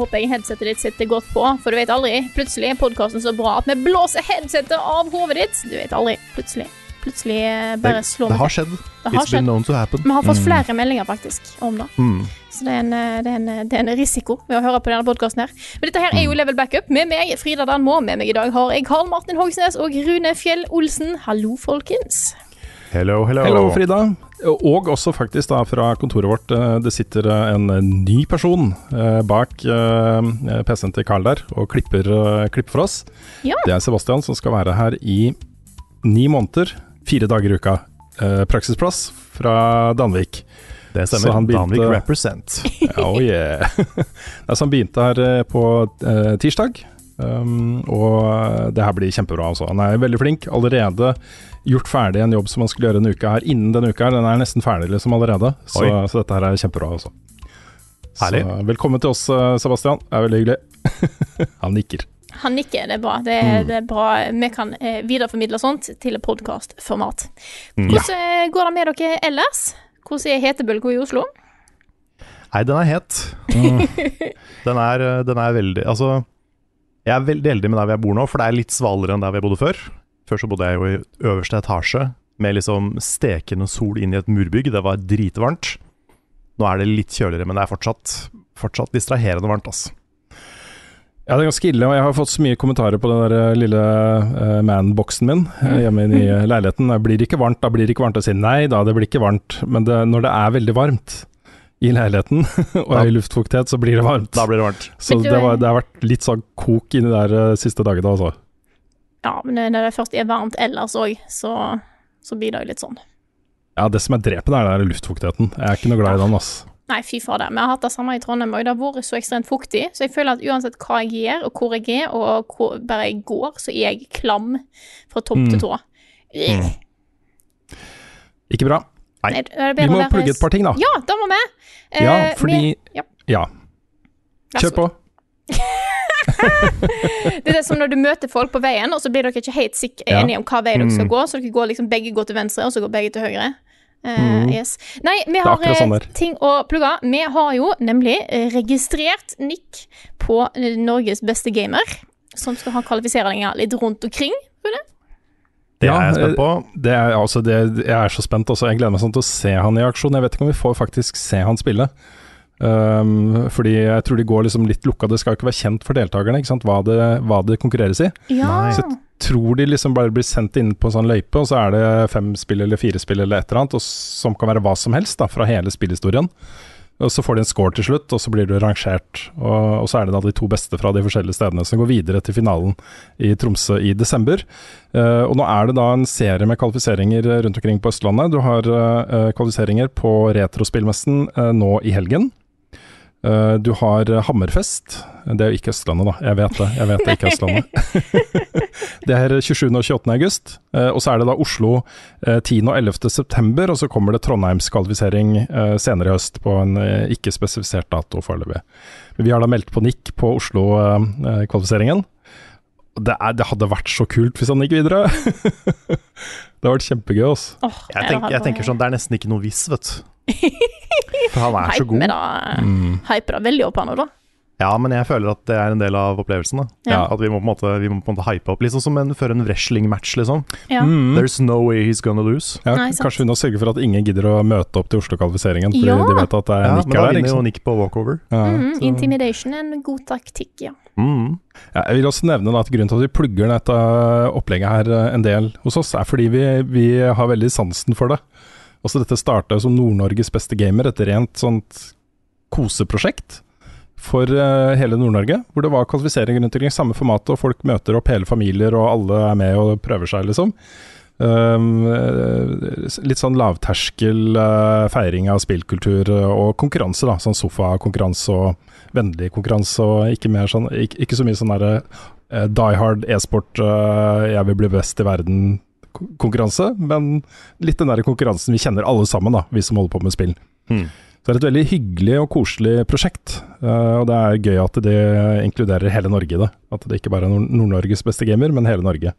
Håper jeg headsetet ditt sitter godt på, for du vet aldri. Plutselig er podkasten så bra at vi blåser headsetet av hodet ditt. Du vet aldri. Plutselig. Plutselig eh, bare slår Det har skjedd. Det har It's skjedd. been known to happen. Vi har fått flere meldinger faktisk om det. Mm. Så det er, en, eh, det, er en, det er en risiko ved å høre på denne podkasten her. Men dette her er Mm. jo Level Backup med meg, Frida Danmo. Med meg i dag har jeg Karl Martin Hogsnes og Rune Fjell Olsen. Hallo, folkens. Hello, hello. Hello, Frida. Og også faktisk da fra kontoret vårt. eh, Det sitter eh, en ny person eh, bak PC-en til Carl der og klipper, klipper for oss. Ja. Det er Sebastian som skal være her i ni måneder, fire dager i uka. Praksisplass fra Danvik. Det Så stemmer. han begynte- Danvik represent. Oh yeah. Så han begynte her på tirsdag, um, og det her blir kjempebra. Altså. Han er veldig flink. Allerede gjort ferdig en jobb som man skulle gjøre en uke her. Innen denne uka her, den er nesten ferdig liksom allerede. Så, så dette her er kjempebra. Også. Herlig. Så velkommen til oss, eh, Sebastian. Det er veldig hyggelig. han nikker. Han nikker, det er bra. Det, Mm. er- det er bra. Vi kan eh, videreformidle sånt til podkastformat. Mm. Hvordan ja. går det med dere ellers? Hvordan er hetebølga i Oslo? Nei, den er het. Den, er, eh, den er veldig Altså, jeg er veldig heldig med der hvor jeg bor nå, for det er litt svalere enn der hvor jeg bodde før. Før så bodde jeg jo i øverste etasje, med liksom stekende sol inn i et murbygg. Det var dritvarmt. Nå er det litt kjøligere, men det er fortsatt, fortsatt distraherende varmt, altså. Ja, det er ganske ille, og jeg har fått så mye kommentarer på den der eh, lille uh, man-boksen min eh, hjemme i leiligheten. Det blir ikke varmt, da blir det ikke varmt. Jeg sier nei da, det blir ikke varmt. Men det, når det er veldig varmt i leiligheten, og Da- høy luftfuktighet, så blir det varmt. Da blir det varmt. Så det, var, det har vært litt sånn kok inni der uh, siste dagene, altså. Ja, men når det først er varmt ellers òg, så, så blir det jo litt sånn. Ja, det som er drepende, er den der luftfuktigheten. Jeg er ikke noe glad i den, ass. Nei, fy fader. Vi har hatt det samme i Trondheim òg. Det har vært så ekstremt fuktig, så jeg føler at uansett hva jeg gjør, og hvor jeg er, og hvor bare jeg går, så er jeg klam fra topp Mm. til tå. Mm. Ikke bra. Nei. Nei, Vi må plugge et par ting, da. Ja, det må vi. Eh, Ja, fordi vi- ja. Ja, kjør på. Det er som når du møter folk på veien, og så blir dere ikke helt Ja. enige om hva vei dere skal Mm. gå, så dere går liksom begge går til venstre, og så går begge til høyre. Eh, Mm. yes. Nei, vi har sånn eh, ting å plugge. Vi har jo nemlig eh, registrert Nick på Norges beste gamer, som skal ha kvalifiseringer litt rundt omkring. Det Ja, er jeg spent på. Det er, altså, det, jeg er så spent også. Jeg gleder meg sånn til å se han i aksjon. Jeg vet ikke om vi får faktisk se han spille. Um, fordi jeg tror de går liksom litt lukka. Det skal jo ikke være kjent for deltakerne ikke sant? Hva, det, hva det konkurreres i. Ja. Så jeg tror de liksom bare blir sendt inn på en sånn løype, og så er det fem spill eller fire spill eller et eller annet, og som kan være hva som helst da, fra hele spillhistorien. Og Så får de en score til slutt, og så blir du rangert. Og, og så er det da de to beste fra de forskjellige stedene som går videre til finalen i Tromsø i desember. Uh, og nå er det da en serie med kvalifiseringer rundt omkring på Østlandet. Du har uh, kvalifiseringer på Retrospillmessen uh, nå i helgen. Eh, du har Hammerfest. Det er jo ikke Østlandet, da. Jeg vet det. Jeg vet det ikke er Østlandet. det er 27. og 28. august. Uh, og så er det da Oslo uh, 10. og 11. september, og så kommer det Trondheimskvalifisering uh, senere i høst på en eh, ikke spesifisert dato foreløpig. Men vi har da meldt på Nick på Oslo-kvalifiseringen. Det, er, det hadde vært så kult hvis han gikk videre. det hadde vært kjempegøy, altså. Åh, Jeg, tenk, jeg tenker sånn, det er nesten ikke noe hvis, vet du. For han er så Hype så god. Mm. Hype da veldig opp han òg, da. Ja, men jeg føler at det er en del av opplevelsen. da. Ja. At vi må på en måte, vi må på en måte hype opp, litt sånn som en, før en wrestling-match, liksom. Ja. Mm. There's no way he's gonna lose. Ja, Nei, kanskje vi nå sørger for at ingen gidder å møte opp til Oslo-kvalifiseringen, fordi Ja. de vet at det er Ja, Nick men da er vinner jo? Nick på walkover. Ja. Mhm, så- Intimidation er en god taktikk, ja. Mm. Ja, jeg vil også nevne da at grunnen til at vi plugger dette opplegget her eh, en del hos oss, er fordi vi, vi har veldig sansen for det. Også Dette starta som Nord-Norges beste gamer, et rent sånt koseprosjekt for eh, hele Nord-Norge. Hvor det var kvalifisering rundt omkring, samme format, og folk møter opp hele familier, og alle er med og prøver seg, liksom. Um, eh, litt sånn lavterskel uh, feiring av spillkultur og konkurranse, da. Sånn sofakonkurranse og vennlig konkurranse, og ikke, sånn, ikke, ikke så mye sånn derre uh, die hard e-sport, uh, jeg vil bli best i verden-konkurranse, men litt den der konkurransen vi kjenner alle sammen, da, vi som holder på med spill. Hmm. Så det er et veldig hyggelig og koselig prosjekt, eh, og det er gøy at det inkluderer hele Norge i det. At det ikke bare er Nord- Nord-Norges beste gamer, men hele Norge.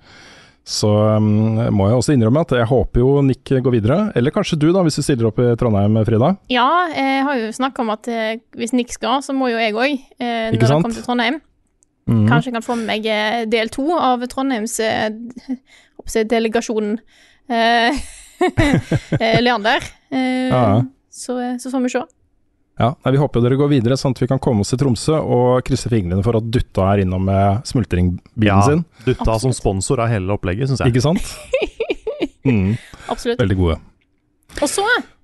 Så um, må jeg også innrømme at jeg håper jo Nick går videre, eller kanskje du da, hvis du stiller opp i Trondheim, Frida. Ja, jeg har jo snakka om at eh, hvis Nick skal, så må jo jeg òg, eh, når han kommer til Trondheim. Mm. Kanskje jeg kan få med meg eh, del to av Trondheims eh, delegasjon eh, Leander. Eh, Ja. Så, så får vi se. Ja, nei, Vi håper jo dere går videre, sånn at vi kan komme oss til Tromsø og krysse fingrene for at Dutta er innom med smultringbilen Ja, sin. Dutta som Absolutt. sponsor av hele opplegget, syns jeg. Ikke sant? Mm, Absolutt. veldig gode. Og så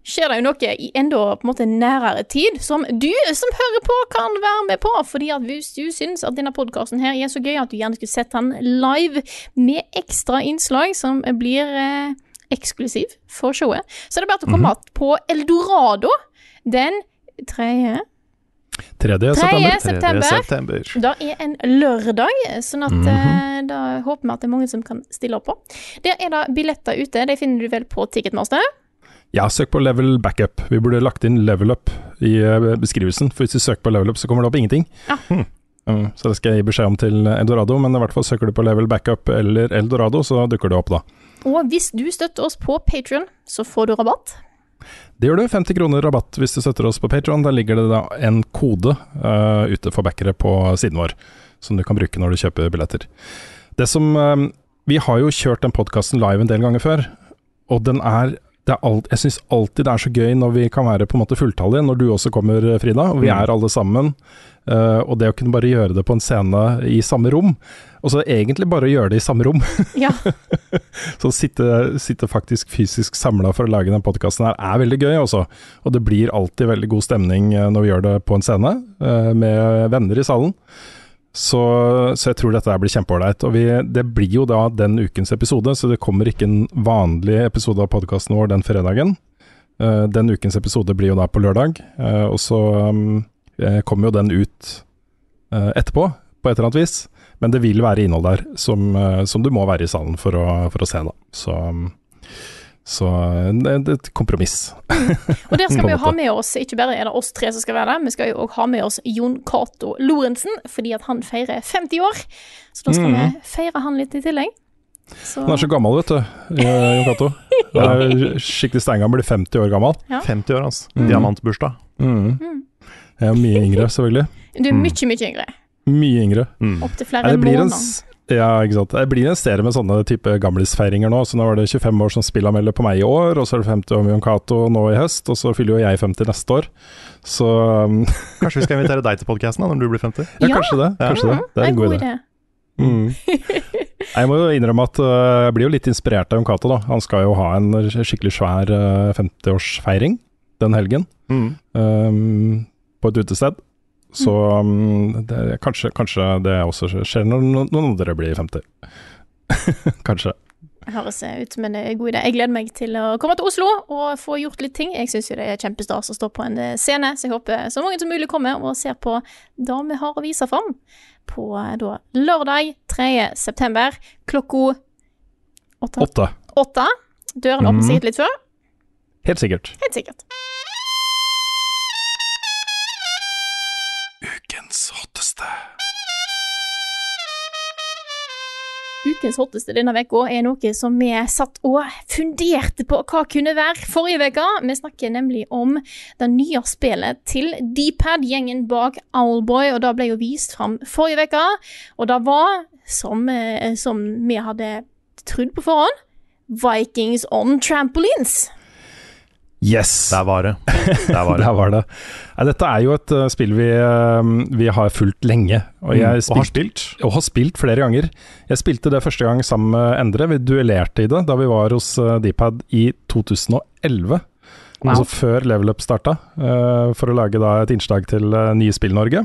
skjer det jo noe i enda på en måte nærere tid, som du som hører på, kan være med på. Fordi at hvis du syns at denne podkasten her er så gøy at du gjerne skulle sett den live med ekstra innslag som blir eh, eksklusiv for showet, så er det bare til å komme på Eldorado den tredje 3. 3. september. 3. september. september. Det er en lørdag, sånn at mm -hmm. da håper vi at det er mange som kan stille opp på. Der er det billetter ute, de finner du vel på Ticketmaster. Ja, søk på level backup. Vi burde lagt inn level up i eh, beskrivelsen, for hvis du søker på level up, så kommer det opp ingenting. Ja. Mm, så det skal jeg gi beskjed om til Eldorado, men i hvert fall søker du på level backup eller Eldorado, så dukker det opp da. Og hvis du støtter oss på Patrion, så får du rabatt. Det gjør du. 50 kroner rabatt hvis du støtter oss på Patrion. Der ligger det da en kode uh, ute for backere på siden vår, som du kan bruke når du kjøper billetter. Det som uh, Vi har jo kjørt den podkasten live en del ganger før, og den er alt, jeg syns alltid det er så gøy når vi kan være på en måte fulltallige, når du også kommer, Frida. Og vi Mm. er alle sammen. Uh, og det å kunne bare gjøre det på en scene i samme rom, og så egentlig bare gjøre det i samme rom, Ja, så sitte, sitte faktisk fysisk samla for å lage den podkasten her er veldig gøy, også. Og det blir alltid veldig god stemning eh, når vi gjør det på en scene, uh, med venner i salen. Så, så jeg tror dette blir kjempeålreit. Og det blir jo da den ukens episode, så det kommer ikke en vanlig episode av podkasten vår den fredagen. Uh, den ukens episode blir jo da på lørdag, uh, og så um, kommer jo den ut uh, etterpå, på et eller annet vis. Men det vil være innhold der som, som du må være i salen for å, for å se, da. Så, um, så det er et kompromiss. og der skal vi jo ha med oss, ikke bare er det oss tre som skal være der, vi skal jo òg ha med oss Jon Cato Lorentzen, fordi at han feirer 50 år. Så da skal mm. vi feire han litt i tillegg. Så, Han er så gammel, vet du, eh, Jon Cato. Skikkelig steingammel, blir 50 år gammel. Ja. 50 år, altså. Mm. Diamantbursdag. Mm. Mm. Jeg er mye yngre, selvfølgelig. du er Mm. mye, mye yngre. Mye yngre. Mm. Opptil flere det måneder. Ja, ikke sant. Det blir en serie med sånne type gamlisfeiringer nå. Så nå var det 25 år som spillanmelder på meg i år, og så er det 50 år med Jon Cato nå i høst, og så fyller jo jeg 50 neste år. Så um, Kanskje vi skal invitere deg til podkasten når du blir 50? ja, Ja. kanskje det. Kanskje det. Det er en god idé. Mm. Jeg må jo innrømme at øh, jeg blir jo litt inspirert av Jon Cato. da. Han skal jo ha en skikkelig svær øh, 50-årsfeiring den helgen, Mm. Um, på et utested. Så øhm, det, kanskje, kanskje det også skjer når noen andre blir 50. kanskje. Høres ut som en eh, god idé. Jeg gleder meg til å komme til Oslo og få gjort litt ting. Jeg syns jo det er kjempestas å stå på en eh, scene, så jeg håper så mange som mulig kommer og ser på det vi har å vise fram på eh, da lørdag 3. september klokka åtte. Åtte. åtte. Dørene åpner Mhm. sikkert litt før. Helt sikkert. Helt sikkert. Hotteste. Ukens hotteste denne uka er noe som vi satt og funderte på hva kunne være forrige uke. Vi snakker nemlig om det nye spillet til Dpad-gjengen bak Owlboy, og det ble jo vist fram forrige uke. Og det var, som, eh, som vi hadde trodd på forhånd, Vikings on trampolines. Yes! Der var det. Der var det. Der var det. Ja, dette er jo et uh, spill vi, uh, vi har fulgt lenge. Og, jeg Mm, og har spilt. Og har spilt flere ganger. Jeg spilte det første gang sammen med Endre. Vi duellerte i det da vi var hos uh, Dpad i 2011. Altså før Level Up starta, for å lage da et innslag til Nye Spill Norge.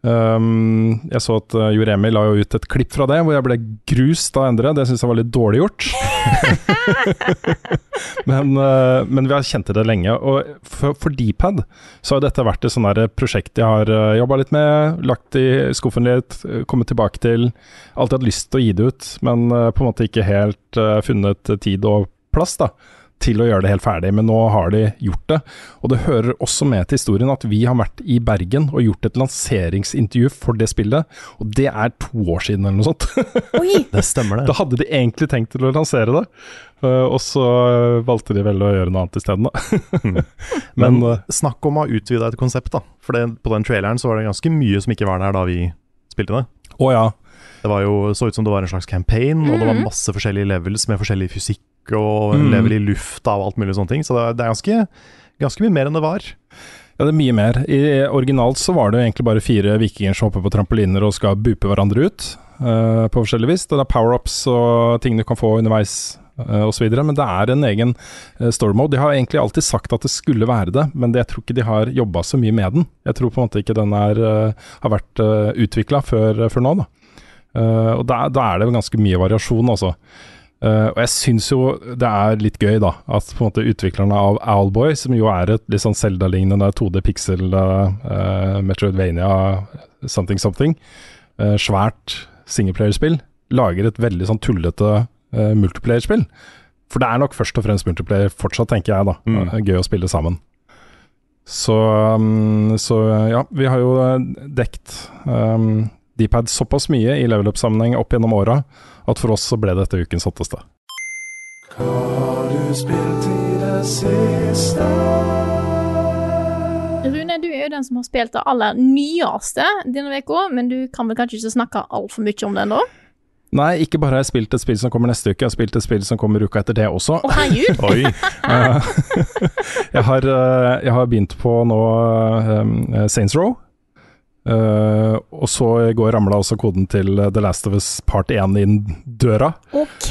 Um, jeg så at uh, Joremi la jo ut et klipp fra det, hvor jeg ble grust av Endre. Det syns jeg var litt dårlig gjort. men, uh, men, vi har kjent til det lenge. Og for, for Dpad så har dette vært et sånt prosjekt jeg har uh, jobba litt med, lagt i skuffen litt, kommet tilbake til. Alltid hatt lyst til å gi det ut, men uh, på en måte ikke helt funnet tid og plass. da til å gjøre det helt ferdig, men nå har de gjort det. Og det hører også med til historien at vi har vært i Bergen og gjort et lanseringsintervju for det spillet, og det er to år siden eller noe sånt. Oi! Det stemmer, det. Da hadde de egentlig tenkt til å lansere det, uh, og så valgte de vel å gjøre noe annet isteden, da. men, men uh, snakk om å ha utvida et konsept, da. For det, på den traileren så var det ganske mye som ikke var der da vi spilte det. Å oh, ja. Det var jo, så ut som det var en slags campaign, mm. og det var masse forskjellige levels med forskjellig fysikk og mm. lever i lufta og alt mulig sånne ting. Så det, er ganske, ganske, mye mer enn det var. Ja, det er mye mer. I, originalt så var det egentlig bare fire vikinger som hopper på trampoliner og skal bupe hverandre ut uh, på forskjellig vis. Det er power-ups og ting du kan få underveis uh, osv. Men det er en egen uh, story mode. De har egentlig alltid sagt at det skulle være det, men det, jeg tror ikke de har jobba så mye med den. Jeg tror på en måte ikke den er, uh, har vært uh, utvikla før, før, nå. Da. og da, da, er det ganske mye variasjon, altså. Uh, og jeg syns jo det er litt gøy, da, at på en måte utviklerne av Owlboy, som jo er et litt sånn Zelda-lignende 2D pixel uh, Metroidvania something something, uh, svært singleplayerspill, lager et veldig sånn tullete uh, multiplayerspill. For det er nok først og fremst multiplayer fortsatt, tenker jeg, da. Mm. gøy å spille sammen. Så, um, så ja, vi har jo dekt um, Dpad såpass mye i level up-sammenheng opp gjennom åra at for oss så ble dette ukens hotteste. Hva har du spilt i det siste? Rune, du er jo den som har spilt det aller nyeste denne uka, men du kan vel kanskje ikke snakke altfor mye om det ennå? Nei, ikke bare har jeg spilt et spill som kommer neste uke, jeg har spilt et spill som kommer uka etter det også. Oh! Oi! jeg, har, eh, jeg, har, begynt på nå um, Saints Row. Uh, og så i går ramla også koden til The Last of Us Part 1 inn døra. Ok!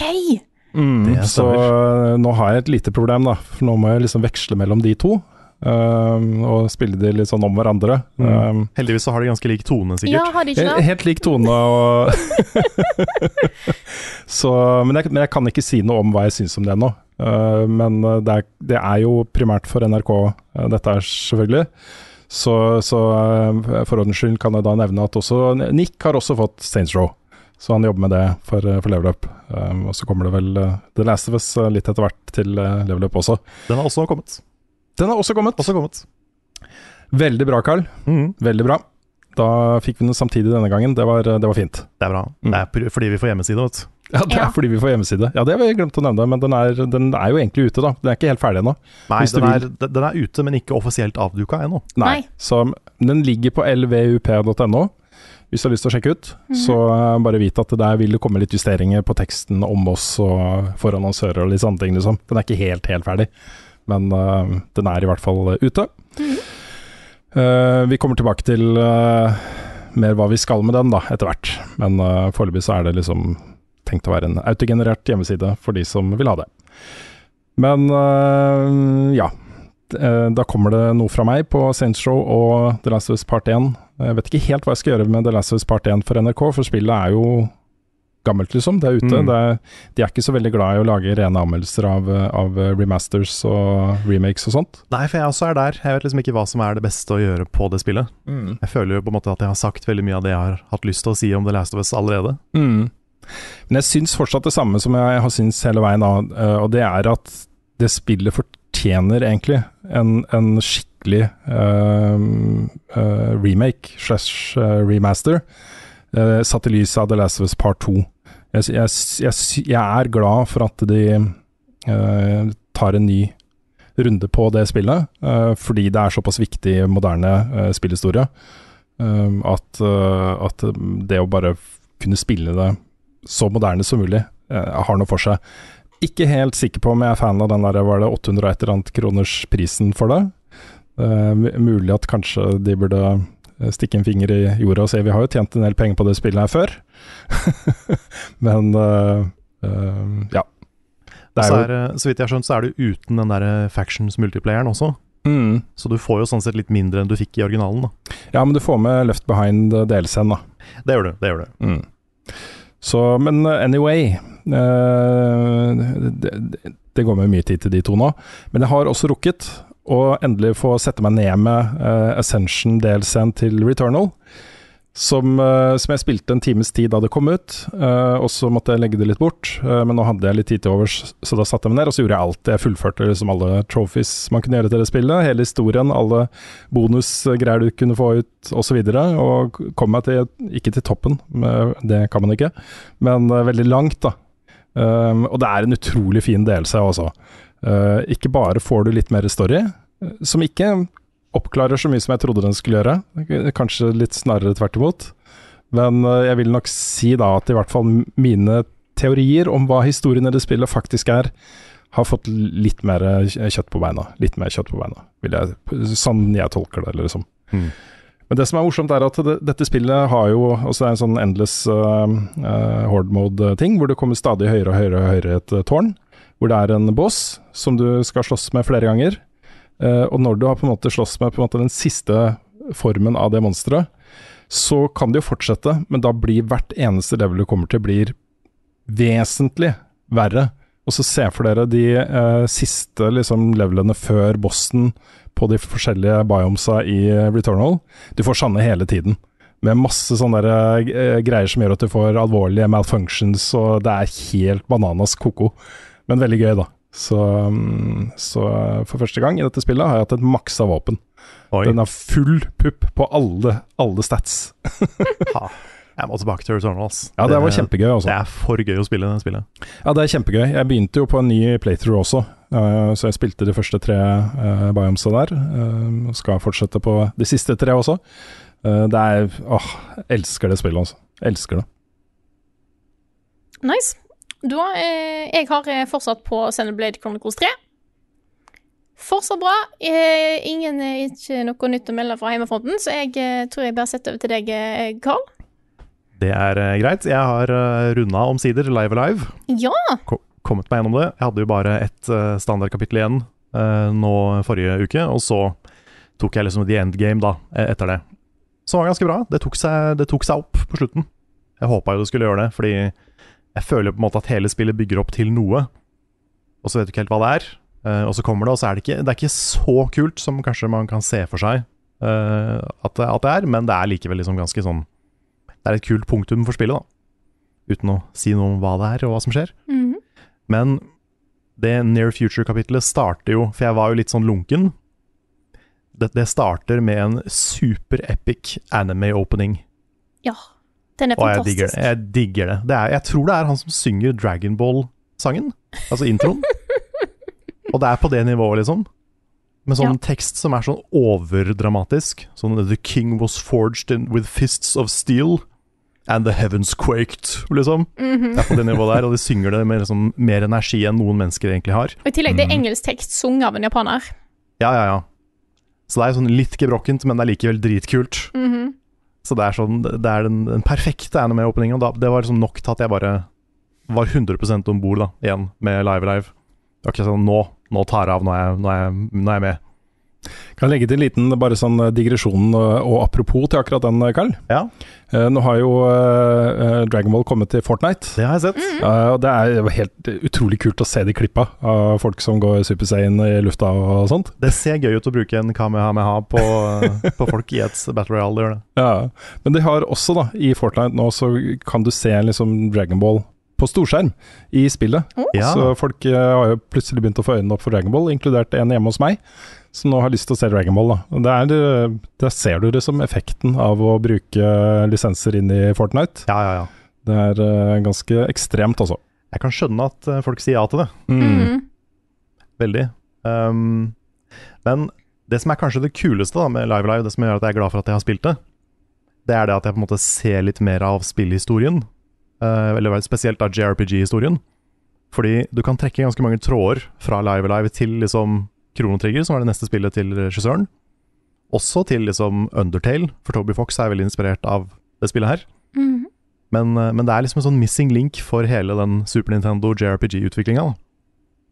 Mm, så uh, nå har jeg et lite problem, da. For nå må jeg liksom veksle mellom de to. Uh, og spille de litt sånn om hverandre. Mm. Heldigvis så har de ganske lik tone, sikkert. Ja, har de ikke det? Helt lik tone. Og så, men, jeg, men, jeg, kan ikke si noe om hva jeg syns om det ennå. men det er, det er, jo primært for NRK, dette er selvfølgelig. Så, så eh, for ordens skyld kan jeg da nevne at også Nick har også fått Saints Row. Så han jobber med det for, eh, for Level Up. Um, og så kommer det vel uh, The Last of Us litt etter hvert til Level Up også. Den har også kommet. Den har også kommet. Også kommet. Veldig bra, Carl. Mm. Veldig bra. Da fikk vi den samtidig denne gangen. Det var, det var fint. Det er bra. Mm. Det er fordi vi får hjemmeside, vet du. Ja, det er ja. fordi vi får hjemmeside. Ja, det har vi glemt å nevne, men den er, den er, jo egentlig ute, da. Den er ikke helt ferdig ennå. Nei, den er, den er, ute, men ikke offisielt avduka ennå. Nei. Nei. Så den ligger på lvup.no. Hvis du har lyst til å sjekke ut, mm -hmm. så uh, bare vit at det der vil det komme litt justeringer på teksten om oss og for annonsører og litt sånne ting, liksom. Den er ikke helt, helt ferdig, men uh, den er i hvert fall ute. Mm -hmm. Uh, vi kommer tilbake til mer hva vi skal med den, da, etter hvert. Men uh, foreløpig så er det liksom tenkt å være en autogenerert hjemmeside for de som vil ha det. Men uh, ja. Eh, da kommer det noe fra meg på Saints Show og The Last of Us Part 1. Jeg vet ikke helt hva jeg skal gjøre med The Last of Us Part 1 for NRK, for spillet er jo gammelt, liksom. Det er ute. Mm. Det er, de er ikke så veldig glad i å lage rene anmeldelser av, av, remasters og remakes og sånt. Nei, for jeg også er der. Jeg vet liksom ikke hva som er det beste å gjøre på det spillet. Mm. Jeg føler jo på en måte at jeg har sagt veldig mye av det jeg har hatt lyst til å si om The Last of Us allerede. Mm. Men jeg syns fortsatt det samme som jeg har syntes hele veien, uh, og det er at det spillet fortjener egentlig en, en skikkelig uh, uh, remake slash remaster, satt i lys av The Last of Us Part 2. Jeg, jeg, jeg, jeg er glad for at de tar en ny runde på det spillet, fordi det er såpass viktig moderne spillhistorie. at, at det å bare kunne spille det så moderne som mulig. Uh, har noe for seg. Ikke helt sikker på om jeg er fan av den der var det 800 og et eller annet kroners prisen for det. Uh, mulig at kanskje de burde eh, stikke en finger i jorda og se vi har jo tjent en del penger på det spillet her før. Men uh, uh, ja. Det er, er jo, så vidt jeg har skjønt, så er du uten den der factions multiplayeren også. Mm. Så du får jo sånn sett litt mindre enn du fikk i originalen. da. Ja, men du får med Left Behind DLC-en, da. Det gjør du. det gjør du. Mm. Så, men anyway uh, det, det, går med mye tid til de to nå. Men jeg har også rukket å endelig få sette meg ned med uh, Ascension-DLC-en til Returnal. Som, uh, som, jeg spilte en times tid da det kom ut, uh, og så måtte jeg legge det litt bort. Uh, men nå hadde jeg litt tid til overs, så da satte jeg meg ned og så gjorde jeg alt. Jeg fullførte liksom alle trophies man kunne gjøre til det spillet. Hele historien, alle bonusgreier du kunne få ut osv. Og, så og kom meg til, ikke til toppen, det kan man ikke, men veldig langt, da. og det er en utrolig fin delelse også. ikke bare får du litt mer story, som ikke oppklarer så mye som jeg trodde den skulle gjøre. Kanskje litt snarere tvert imot. Men eh, jeg vil nok si da at i hvert fall mine teorier om hva historien i det spillet faktisk er, har fått litt mer kjøtt på beina. Litt mer kjøtt på beina, vil jeg, sånn jeg tolker det, liksom. Mm. Men det som er morsomt, er at det, dette spillet har jo også en sånn endless uh, uh, horde mode-ting, hvor det kommer stadig høyere og høyere og høyere et tårn. Hvor det er en boss som du skal slåss med flere ganger. Uh, og når du har på en måte slåss med måte den siste formen av det monsteret, så kan det jo fortsette, men da blir hvert eneste level du kommer til, blir vesentlig verre. Og så se for dere de uh, siste liksom, levelene før bossen på de forskjellige biomesa i Returnal. Du får sanne hele tiden. Med masse sånne der, uh, greier som gjør at du får alvorlige malfunctions, og det er helt bananas koko. Men veldig gøy, da. Så, mm, så, for første gang i dette spillet har jeg hatt et maksa våpen. Oi. Den har full pupp på alle, alle stats. jeg må tilbake til Returnals. Ja, det, det var kjempegøy. Også. Det er for gøy å spille det spillet. Ja, det er kjempegøy. Jeg begynte jo på en ny playthrough også, uh, så jeg spilte de første tre uh, biomesa der. Uh, skal fortsette på de siste tre også. det er Åh, elsker det spillet, altså. Elsker det. Nice. Da, eh, jeg har eh, fortsatt på Blade Chronicles 3. Fortsatt bra. Eh, ingen, eh, ikke noe nytt å melde fra hjemmefronten, så jeg eh, tror jeg bare setter over til deg, eh, Carl. Det er greit. Jeg har uh, runda omsider Live Alive. Ja. Ko kommet meg gjennom det. Jeg hadde jo bare ett uh, standardkapittel igjen uh, nå forrige uke, og så tok jeg liksom the endgame da, e-, etter det. Som var ganske bra. Det tok seg, det tok seg opp på slutten. Jeg håpa jo det skulle gjøre det, fordi jeg føler på en måte at hele spillet bygger opp til noe, og så vet du ikke helt hva det er. Uh, og så kommer det, og så er det ikke Det er ikke så kult som kanskje man kan se for seg uh, at, at, det er, men det er likevel liksom ganske sånn Det er et kult punktum for spillet, da. Uten å si noe om hva det er, og hva som skjer. Mm -hmm. Men det Near Future-kapitlet starter jo For jeg var jo litt sånn lunken. Det, det starter med en super-epic anime-opening. Ja. Den er fantastisk. Og jeg digger det. Jeg, digger det. det er, jeg tror det er han som synger Dragonball-sangen. Altså introen. og det er på det nivået, liksom. Med sånn ja. tekst som er sånn overdramatisk. Sånn The king was forged in, with fists of steel. And the heavens quaked, liksom. Mm -hmm. Det er på det nivået der, og de synger det med liksom mer energi enn noen mennesker egentlig har. Og I tillegg, det er mhm. engelsk tekst sunget av en japaner. Ja, ja, ja. Så det er sånn litt gebrokkent, men det er likevel dritkult. Mm -hmm. Så det er, sånn, det er den, den perfekte anime-åpningen. Det var liksom nok til at jeg bare var 100% om bord igjen med Live Live. Det var sånn nå, nå tar jeg av, nå er jeg, nå er jeg, nå er jeg med. Kan jeg legge til en liten bare sånn eh, digresjon og, og apropos til akkurat den, Karl. Carl. Ja. Nå har jo Dragon Ball kommet til Fortnite. Det har jeg sett. Mm. Uh, og Det er helt utrolig kult å se de klippa av folk som går Super Saiyan i lufta og sånt. Det ser gøy ut å bruke en kamehameha på, på folk i et Battle Royale, det gjør det. Ja, Men de har også, da, i Fortnite nå, så kan du se liksom Dragon Ball på storskjerm i spillet. Ja. Så folk har jo plutselig begynt å få øynene opp for Dragon Ball, inkludert en hjemme hos meg som nå har lyst til å se Dragon Ball. Da. Der, der ser du det som effekten av å bruke lisenser inn i Fortnite. Ja, ja, ja. Det er uh, ganske ekstremt, altså. Jeg kan skjønne at uh, folk sier ja til det. Mm. Veldig. Um, men det som er kanskje det kuleste da, med Live Live, det som gjør at jeg er glad for at jeg har spilt det, det er det at jeg på en måte ser litt mer av spillhistorien. Uh, eller spesielt av JRPG-historien. Fordi du kan trekke ganske mange tråder fra Live Live til liksom Chrono Trigger, som er det neste spillet til regissøren. Også til liksom Undertale, for Toby Fox er veldig inspirert av det spillet her. Mhm. Men, eh, men det er liksom en sånn missing link for hele den Super Nintendo JRPG-utviklinga.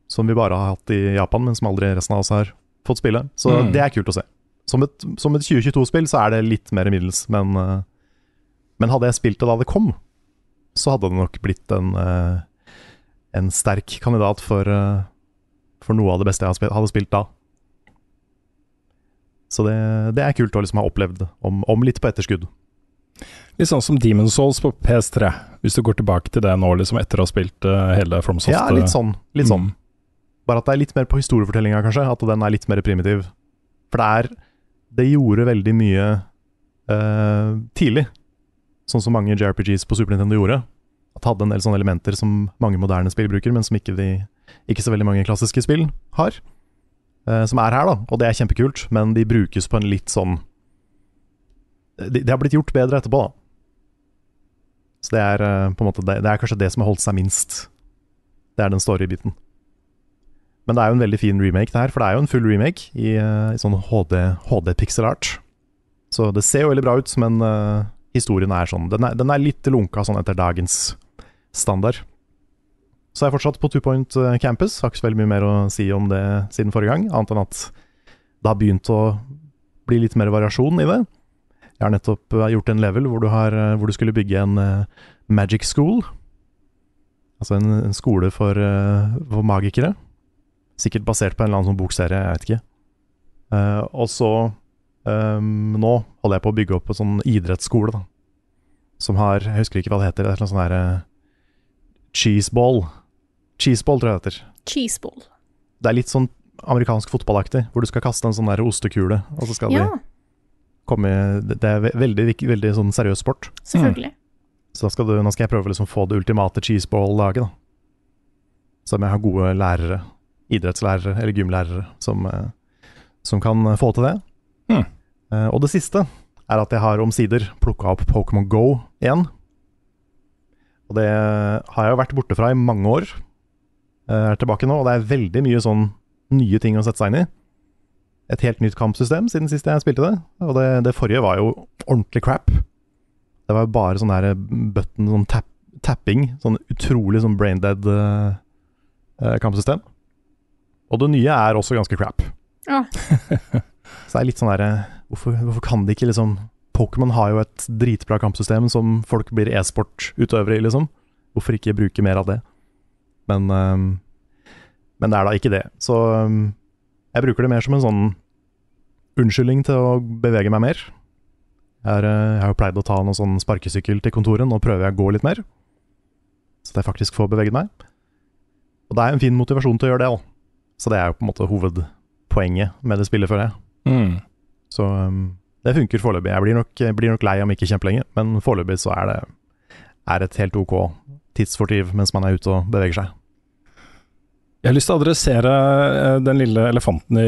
Som vi bare har hatt i Japan, men som aldri resten av oss har fått spille. Så Mm. det er kult å se. Som et, som et 2022-spill så er det litt mer middels, men, eh, men hadde jeg spilt det da det kom, så hadde det nok blitt en, eh, en sterk kandidat for, for noe av det beste jeg hadde spilt da. Så det, det er kult å liksom ha opplevd, om, om litt på etterskudd. Litt sånn som Demon's Souls på PS3, hvis du går tilbake til det nå, liksom etter å ha spilt eh, hele FromSoft. Ja, litt sånn. Litt sånn. Mm. Bare at det er litt mer på historiefortellinga, kanskje. At den er litt mer primitiv. For det er Det gjorde veldig mye uh, tidlig, sånn som mange JRPGs på Super Nintendo gjorde. At det hadde en del sånne elementer som mange moderne spill bruker, men som ikke, de, ikke så veldig mange klassiske spill har. Eh, som er her, da. Og det er kjempekult, men de brukes på en litt sånn Det de har blitt gjort bedre etterpå, da. Så det er eh, på en måte det, det er kanskje det som har holdt seg minst. Det er den story-biten. Men det er jo en veldig fin remake, det her, for det er jo en full remake i, eh, i sånn HD, HD pixel art. Så det ser jo veldig bra ut, men uh, historien er sånn Den er, den er litt lunka sånn etter dagens standard. Så er jeg fortsatt på Two Point eh, Campus. Har ikke så veldig mye mer å si om det siden forrige gang, annet enn at det har begynt å bli litt mer variasjon i det. Jeg har nettopp eh, gjort en level hvor du, har, eh, hvor du skulle bygge en magic school. Altså en, en skole for, for magikere. Sikkert basert på en eller annen sånn bokserie, jeg vet ikke. Uh, og så um, Nå holder jeg på å bygge opp en sånn idrettsskole, da. Som har Jeg husker ikke hva det heter. Er et eller annet sånn herre Cheeseball. Cheeseball, tror jeg det heter. Cheeseball. Det er litt sånn amerikansk fotballaktig, hvor du skal kaste en sånn der ostekule, og så skal Ja, de komme Det er veldig, veldig, sånn seriøs sport. selvfølgelig. Så da skal du, nå skal jeg prøve å liksom få det ultimate cheeseball-laget, da. Så om jeg har gode lærere, idrettslærere eller gymlærere, som, eh, som kan eh, få til det. Mm. Eh, og det siste er at jeg har omsider plukka opp Pokémon Go igjen. Og det har jeg jo vært borte fra i mange år. Jeg er tilbake nå, og det er veldig mye sånn nye ting å sette seg inn i. Et helt nytt kampsystem siden sist jeg spilte det. Og det, det forrige var jo ordentlig crap. Det var jo bare sånn der button, sånn tap, tapping. Sånn utrolig sånn braindead uh, kampsystem. Og det nye er også ganske crap. Ja. Så det er litt sånn derre hvorfor, hvorfor kan de ikke liksom Pokémon har jo et dritbra kampsystem som folk blir e-sportutøvere i, liksom. Hvorfor ikke bruke mer av det? Men, ehm, men det er da ikke det. Så ehm, jeg bruker det mer som en sånn unnskyldning til å bevege meg mer. Jeg har, eh, jeg har jo pleid å ta noen sånn sparkesykkel til kontoret, nå prøver jeg å gå litt mer. Så at jeg faktisk får beveget meg. Og det er en fin motivasjon til å gjøre det òg. Så det er jo på en måte hovedpoenget med det spillet, føler jeg. Mm. Så um, det funker foreløpig. Jeg blir nok, blir nok lei om ikke kjempelenge, men foreløpig så er det er et helt ok tidsfortiv mens man er ute og beveger seg. Jeg har lyst til å adressere eh, den lille elefanten i